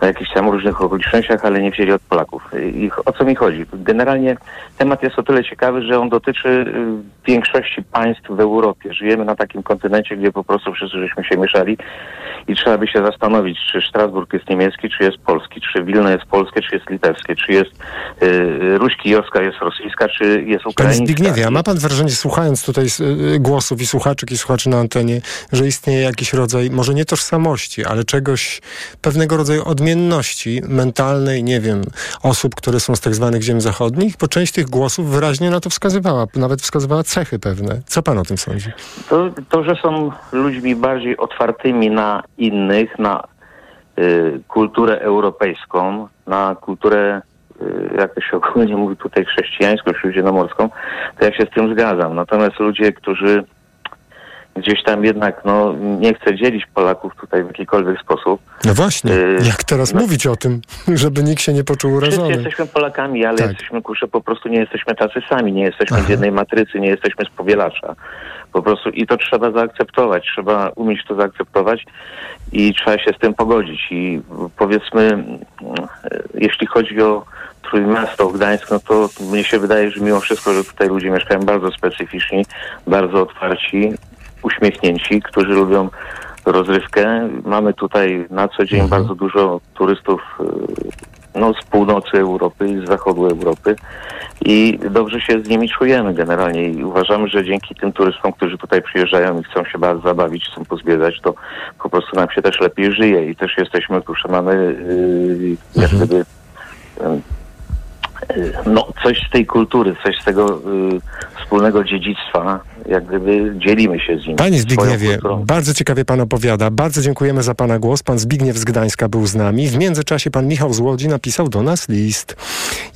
na jakichś tam różnych okolicznościach, ale nie wzięli od Polaków. I o co mi chodzi? Generalnie temat jest o tyle ciekawy, że on dotyczy y, większości państw w Europie. Żyjemy na takim kontynencie, gdzie po prostu wszyscy żeśmy się mieszali i trzeba by się zastanowić, czy Strasburg jest niemiecki, czy jest polski, czy Wilno jest polskie, czy jest litewskie, czy jest y, Ruś Kijowska jest rosyjska, czy jest Panie ukraińska. Zbigniewie, a ma pan wrażenie, słuchając tutaj y, głosów i słuchaczek i słuchaczy na antenie, że istnieje jakiś rodzaj, może nie tożsamości, ale czegoś, pewnego rodzaju odmienności mentalnej, nie wiem, osób, które są z tak zwanych ziem zachodnich? Bo część tych głosów wyraźnie na to wskazywała, nawet wskazywała cechy pewne. Co pan o tym sądzi? To, to, że są ludźmi bardziej otwartymi na innych, na y, kulturę europejską, na kulturę, y, jak to się ogólnie mówi tutaj, chrześcijańską, śródziemnomorską, to ja się z tym zgadzam. Natomiast ludzie, którzy gdzieś tam jednak no, nie chcę dzielić Polaków tutaj w jakikolwiek sposób. No właśnie, Y, jak teraz no- mówić o tym, (laughs) żeby nikt się nie poczuł Wszyscy urażony? jesteśmy Polakami, ale Tak. jesteśmy, kurczę, po prostu nie jesteśmy tacy sami, nie jesteśmy z Aha. jednej matrycy, nie jesteśmy z powielacza. Po prostu i to trzeba zaakceptować, trzeba umieć to zaakceptować i trzeba się z tym pogodzić. I powiedzmy, e, jeśli chodzi o Trójmiasto, Gdańsk, no to mnie się wydaje, że mimo wszystko, że tutaj ludzie mieszkają bardzo specyficzni, bardzo otwarci, uśmiechnięci, którzy lubią rozrywkę. Mamy tutaj na co dzień bardzo dużo turystów e, no, z północy Europy i z zachodu Europy. I dobrze się z nimi czujemy generalnie i uważamy, że dzięki tym turystom, którzy tutaj przyjeżdżają i chcą się bardzo zabawić, chcą pozwiedzać, to po prostu nam się też lepiej żyje i też jesteśmy, kurczę, mamy yy, jak gdyby no, coś z tej kultury, coś z tego yy, wspólnego dziedzictwa, jak gdyby dzielimy się z nimi. Panie Zbigniewie, bardzo ciekawie pan opowiada. Bardzo dziękujemy za pana głos. Pan Zbigniew z Gdańska był z nami. W międzyczasie pan Michał z Łodzi napisał do nas list.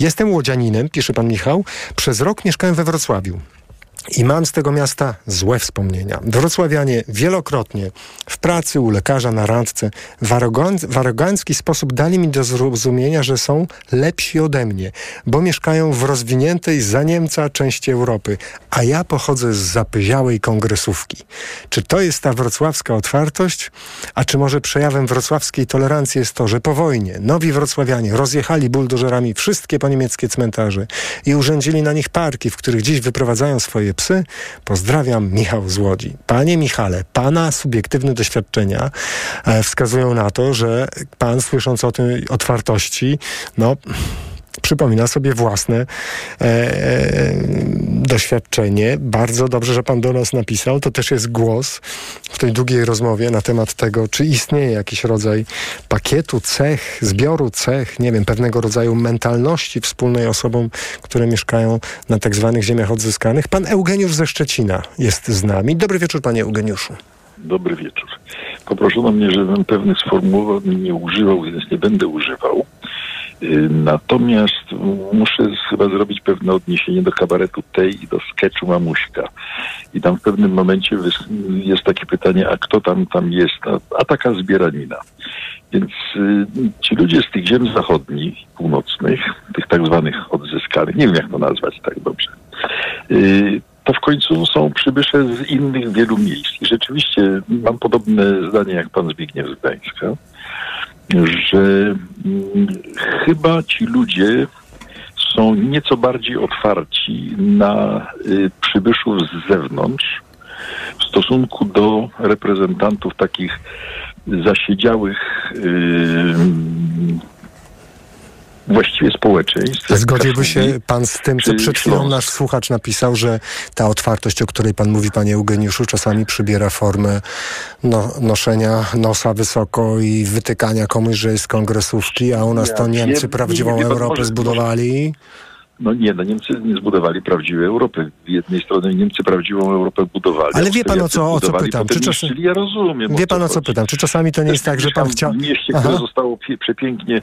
Jestem łodzianinem, pisze pan Michał. Przez rok mieszkałem we Wrocławiu. I mam z tego miasta złe wspomnienia. Wrocławianie wielokrotnie w pracy, u lekarza, na randce w, arogan- w arogancki sposób dali mi do zrozumienia, że są lepsi ode mnie, bo mieszkają w rozwiniętej za Niemca części Europy, a ja pochodzę z zapyziałej kongresówki. Czy to jest ta wrocławska otwartość? A czy może przejawem wrocławskiej tolerancji jest to, że po wojnie nowi wrocławianie rozjechali buldożerami wszystkie poniemieckie cmentarze i urządzili na nich parki, w których dziś wyprowadzają swoje psy? Pozdrawiam, Michał z Łodzi. Panie Michale, pana subiektywne doświadczenia e, wskazują na to, że pan słysząc o tej otwartości, no przypomina sobie własne e, e, doświadczenie. Bardzo dobrze, że pan do nas napisał. To też jest głos w tej długiej rozmowie na temat tego, czy istnieje jakiś rodzaj pakietu cech, zbioru cech, nie wiem, pewnego rodzaju mentalności wspólnej osobom, które mieszkają na tak zwanych ziemiach odzyskanych. Pan Eugeniusz ze Szczecina jest z nami. Dobry wieczór, panie Eugeniuszu. Dobry wieczór. Poproszono mnie, żebym pewnych sformułowań nie używał, więc nie będę używał. Y, Natomiast muszę chyba zrobić pewne odniesienie do kabaretu tej i do sketchu Mamuśka. I tam w pewnym momencie jest takie pytanie, a kto tam tam jest? A, a taka zbieranina. Więc y, ci ludzie z tych ziem zachodnich, północnych, tych tak zwanych odzyskanych, nie wiem jak to nazwać tak dobrze, y, to w końcu są przybysze z innych wielu miejsc. I rzeczywiście mam podobne zdanie jak pan Zbigniew z Gdańska, że mm, chyba ci ludzie są nieco bardziej otwarci na y, przybyszów z zewnątrz w stosunku do reprezentantów takich zasiedziałych y, właściwie społeczeństw. Zgodziłby się pan z tym, co przed chwilą nasz słuchacz napisał, że ta otwartość, o której pan mówi, panie Eugeniuszu, czasami przybiera formę no, noszenia nosa wysoko i wytykania komuś, że jest kongresówki, a u nas to Niemcy prawdziwą Europę zbudowali. No nie, no Niemcy nie zbudowali prawdziwej Europy. Z jednej strony Niemcy prawdziwą Europę budowali. Ale wie pan, o co- o co pytam? Czy czas-. Ja rozumiem. Wie pan o co pytam? Czy czasami to nie jest tak, że pan chciał... W mieście, Aha. które zostało przepięknie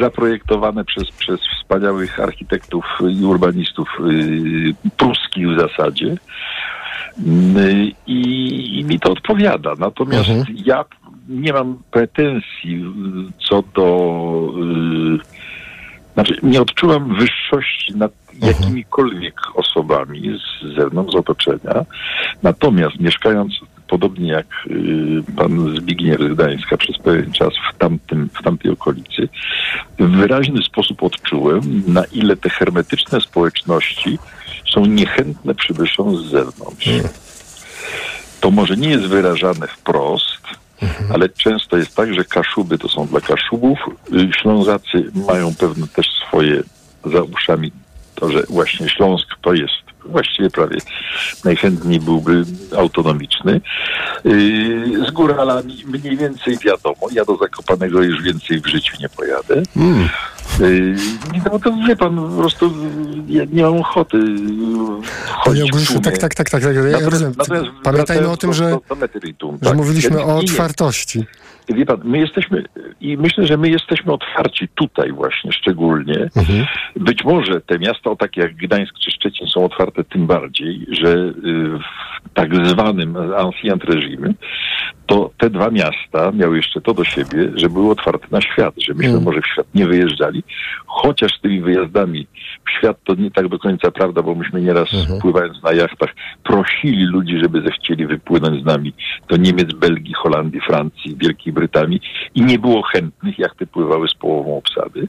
zaprojektowane przez, przez wspaniałych architektów i urbanistów yy, pruskich w zasadzie. Yy, I, mi to odpowiada. Natomiast Mhm. ja nie mam pretensji co do... Yy, znaczy, nie odczuwam wyższości nad jakimikolwiek osobami z zewnątrz, z otoczenia. Natomiast mieszkając podobnie jak y, pan Zbigniew z Gdańska przez pewien czas w, tamtym, w tamtej okolicy, w wyraźny sposób odczułem, na ile te hermetyczne społeczności są niechętne przybyszom z zewnątrz. To może nie jest wyrażane wprost, ale często jest tak, że Kaszuby to są dla Kaszubów, y, Ślązacy mają pewne też swoje za uszami to, że właśnie Śląsk to jest właściwie prawie najchętniej byłby autonomiczny. Yy, Z góralami mniej więcej wiadomo, ja do Zakopanego już więcej w życiu nie pojadę. Mm. Yy, No to wie pan, po prostu ja nie mam ochoty Panie chodzić Eugeniuszu, tłumie. tak, tak, tak, tak, tak ja Natomiast- rozumiem. natomiast Pamiętajmy o tym, że, do- do że tak. mówiliśmy Ja o otwartości. Wie pan, my jesteśmy i myślę, że my jesteśmy otwarci tutaj właśnie szczególnie. Mhm. Być może te miasta o takie jak Gdańsk czy Szczecin są otwarte tym bardziej, że y, w tak zwanym ancient reżimie to te dwa miasta miały jeszcze to do siebie, że były otwarte na świat, że myśmy Mm. może w świat nie wyjeżdżali, chociaż z tymi wyjazdami w świat to nie tak do końca prawda, bo myśmy nieraz pływając na jachtach prosili ludzi, żeby zechcieli wypłynąć z nami do Niemiec, Belgii, Holandii, Francji, Wielkiej Brytanii i nie było chętnych, jachty pływały z połową obsady.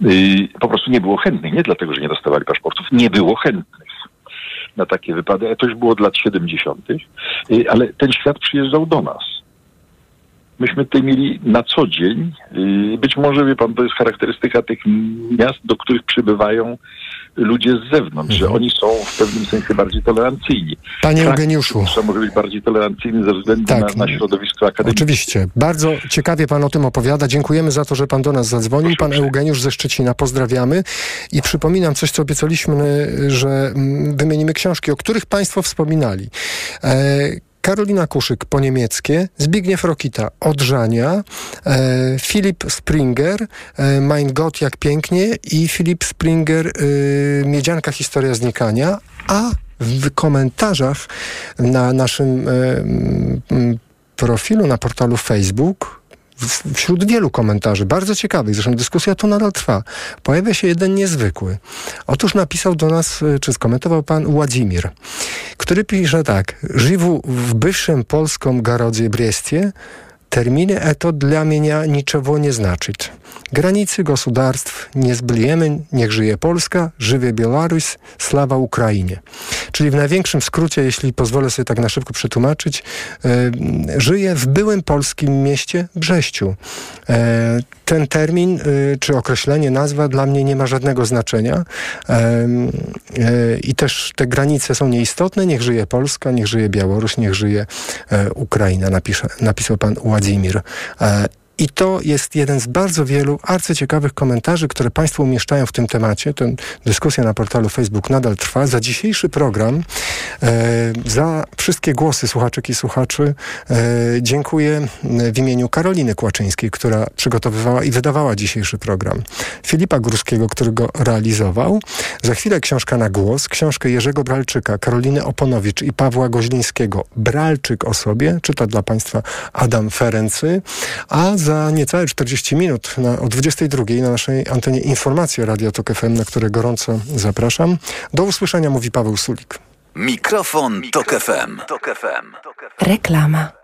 Yy, po prostu nie było chętnych, nie dlatego, że nie dostawali paszportów, nie było chętnych na takie wypady, a to już było od lat 70., yy, ale ten świat przyjeżdżał do nas. Myśmy tutaj mieli na co dzień, yy, być może, wie pan, to jest charakterystyka tych miast, do których przybywają ludzie z zewnątrz, że oni są w pewnym sensie bardziej tolerancyjni. Panie Eugeniuszu. przypuszczam, może być bardziej tolerancyjny ze względu Tak. na, na środowisko akademickie. Oczywiście. Bardzo ciekawie pan o tym opowiada. Dziękujemy za to, że pan do nas zadzwonił. Pan Eugeniusz ze Szczecina. Pozdrawiamy. I przypominam coś, co obiecaliśmy, że mm, wymienimy książki, o których państwo wspominali. E, Karolina Kuszyk po niemieckie, Zbigniew Rokita Odrzania, e, Filip Springer, e, Mein Gott jak pięknie i Filip Springer e, Miedzianka historia znikania, a w komentarzach na naszym e, profilu na portalu Facebook wśród wielu komentarzy, bardzo ciekawych, zresztą dyskusja tu nadal trwa, pojawia się jeden niezwykły. Otóż napisał do nas, y, czy skomentował pan Władimir, który pisze tak. Żywu w bywszym polskim garodzie Brestie terminy eto dla mnie niczego nie znaczyć. Granicy gospodarstw nie zbliemy, niech żyje Polska, żywie Białoruś, sława Ukrainie. Czyli w największym skrócie, jeśli pozwolę sobie tak na szybko przetłumaczyć, e, żyje w byłym polskim mieście Brześciu. E, ten termin, e, czy określenie, nazwa dla mnie nie ma żadnego znaczenia i też te granice są nieistotne. Niech żyje Polska, niech żyje Białoruś, niech żyje Ukraina, napisze, napisał pan Władimir. I to jest jeden z bardzo wielu arcyciekawych komentarzy, które Państwo umieszczają w tym temacie. Ten dyskusja na portalu Facebook nadal trwa. Za dzisiejszy program, e, za wszystkie głosy słuchaczek i słuchaczy e, dziękuję w imieniu Karoliny Kłaczyńskiej, która przygotowywała i wydawała dzisiejszy program. Filipa Górskiego, który go realizował. Za chwilę książka na głos, książkę Jerzego Bralczyka, Karoliny Oponowicz i Pawła Goźlińskiego. Bralczyk o sobie, czyta dla Państwa Adam Ferency, a za niecałe 40 minut na, o 22 na naszej antenie informacje Radio Tok FM, na które gorąco zapraszam. Do usłyszenia mówi Paweł Sulik. Mikrofon, Tok FM. Reklama.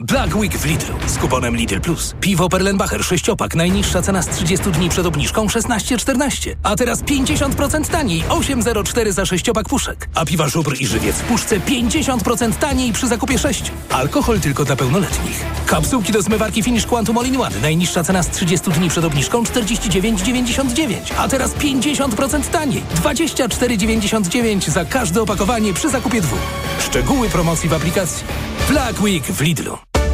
Black Week w Lidlu z kuponem Lidl Plus. Piwo Perlenbacher sześciopak, najniższa cena z 30 dni przed obniżką 16,14. A teraz 50% taniej, 8,04 za sześciopak puszek. A piwa Żubr i Żywiec w puszce 50% taniej przy zakupie 6. Alkohol tylko dla pełnoletnich. Kapsułki do zmywarki Finish Quantum All in One, najniższa cena z 30 dni przed obniżką 49,99. A teraz 50% taniej, 24,99 za każde opakowanie przy zakupie dwóch. Szczegóły promocji w aplikacji. Black Week w Lidlu.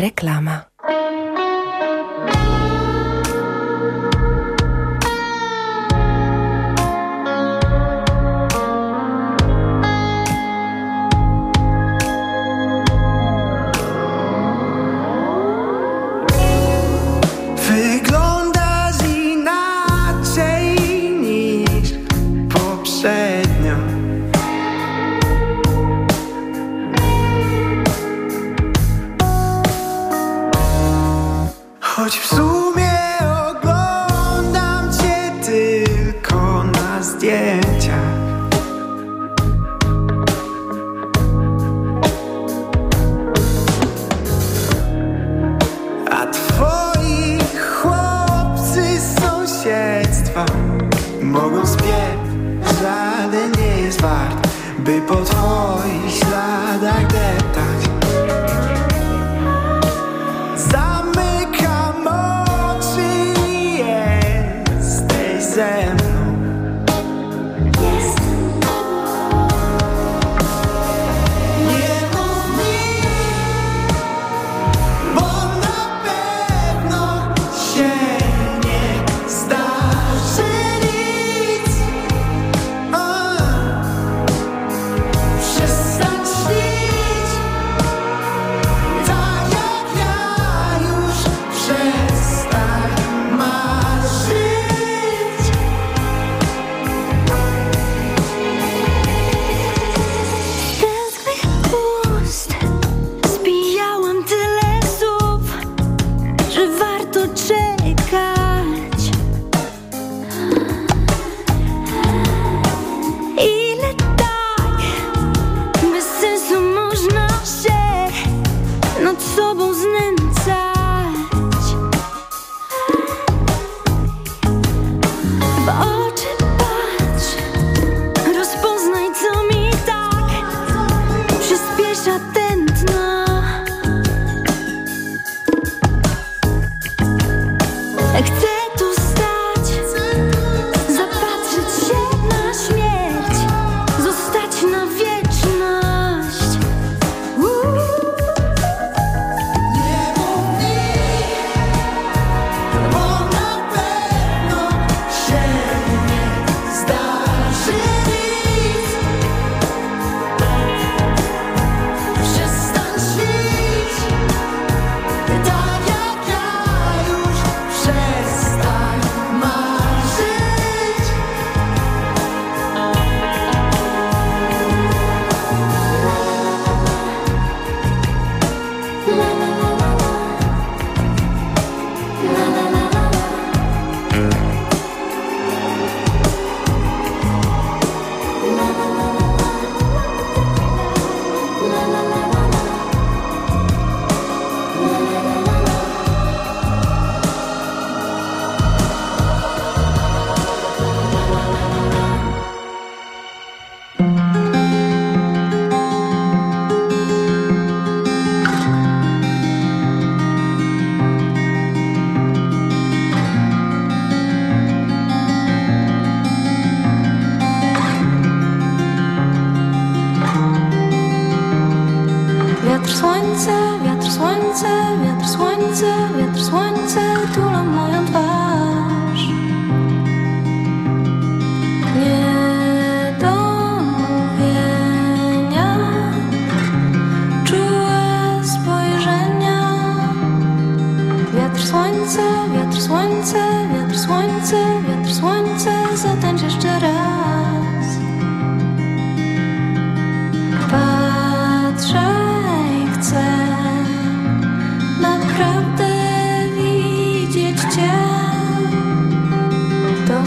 Reklama. By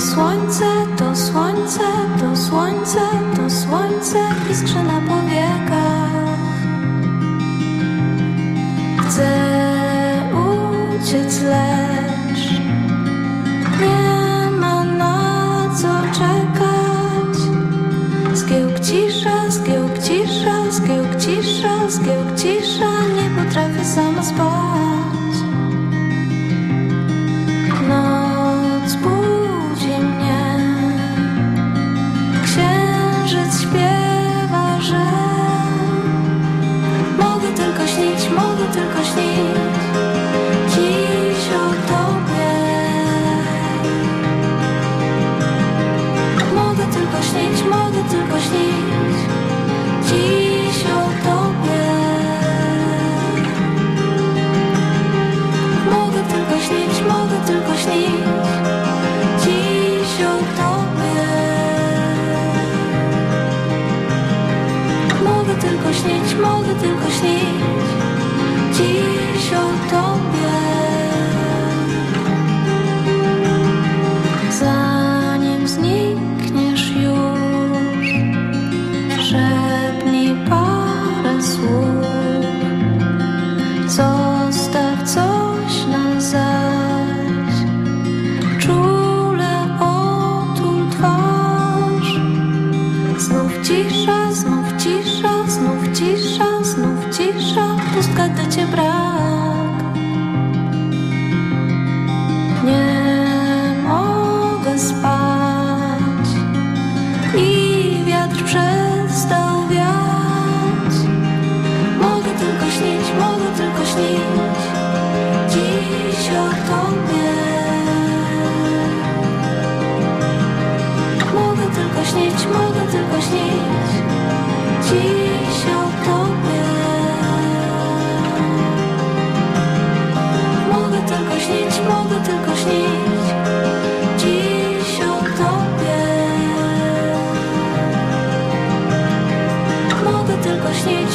słońce, to słońce, to słońce, to słońce iskrze na powiekach. Chcę uciec lepiej.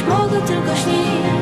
mogę tylko śnić.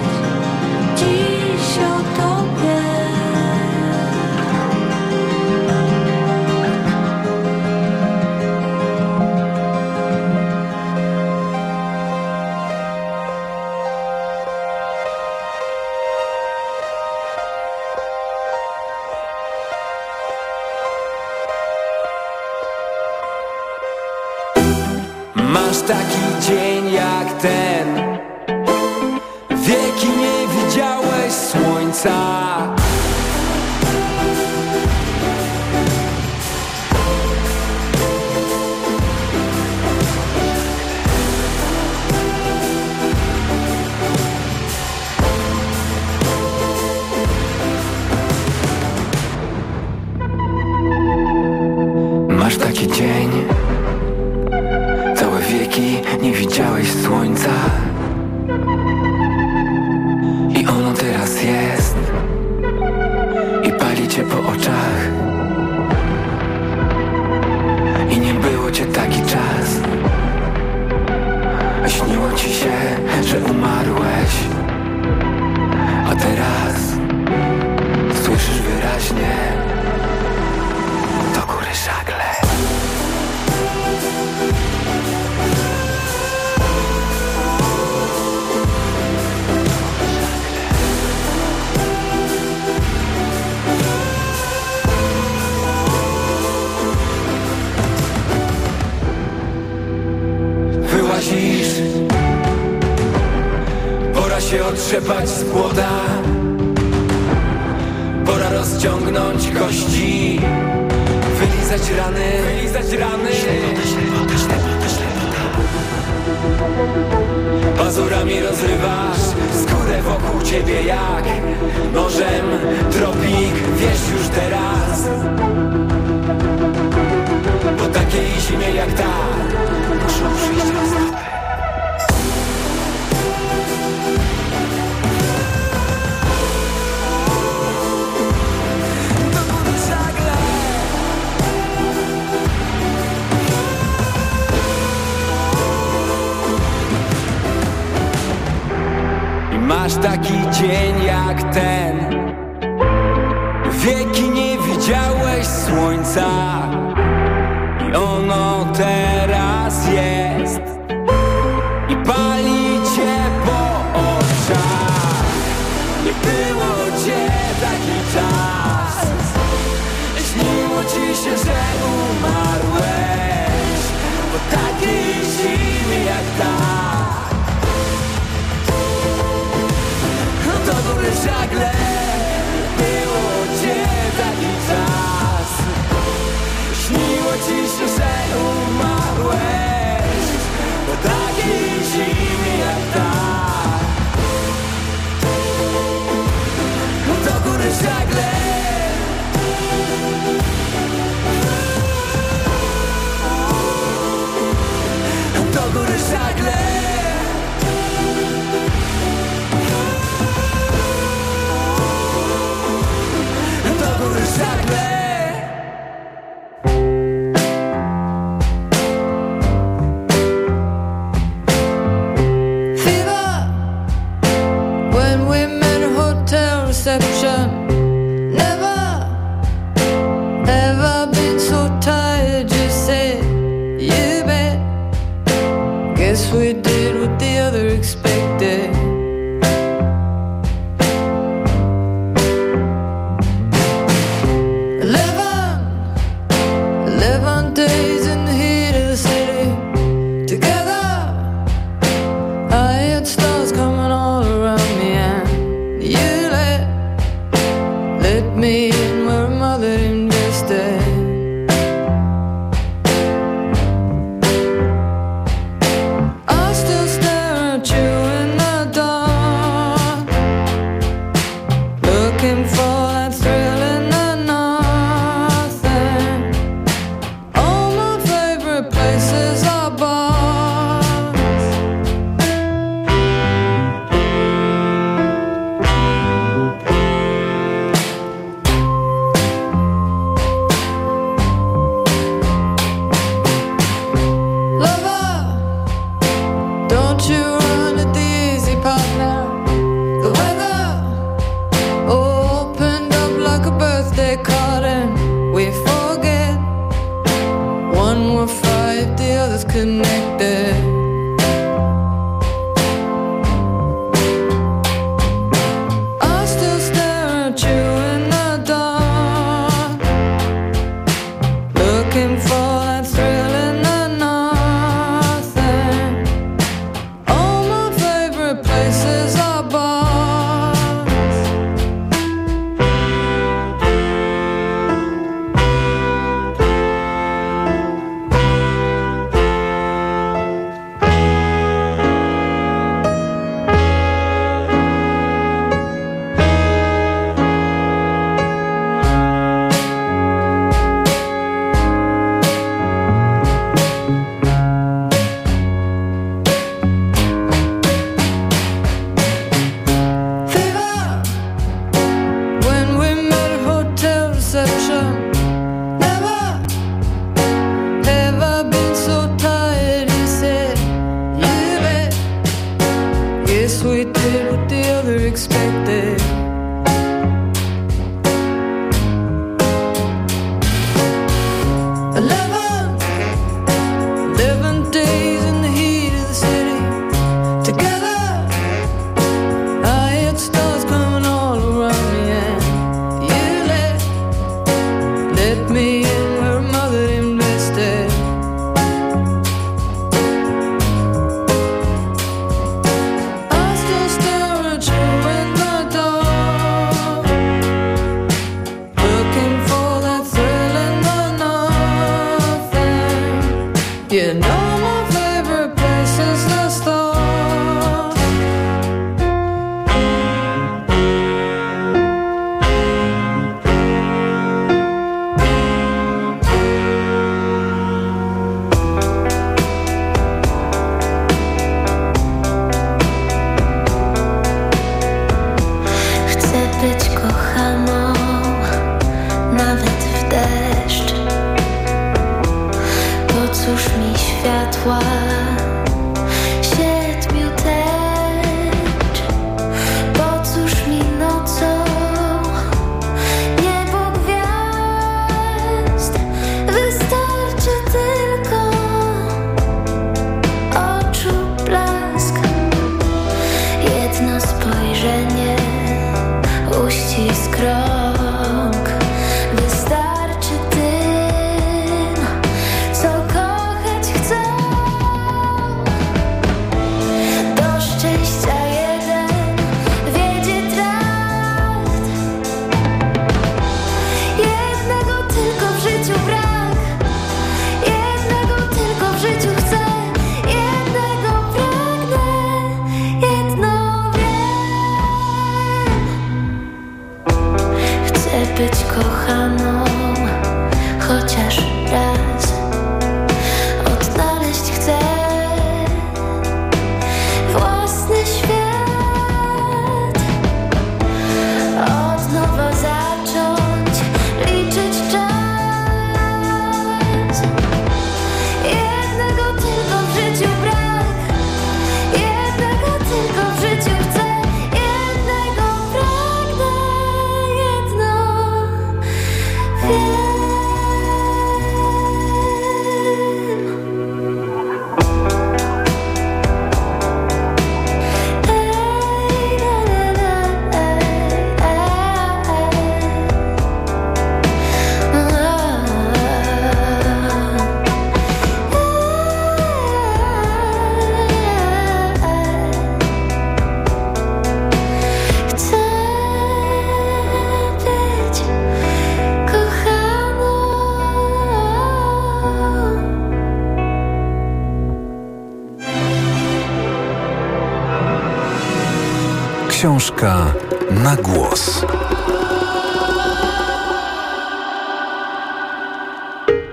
Głos.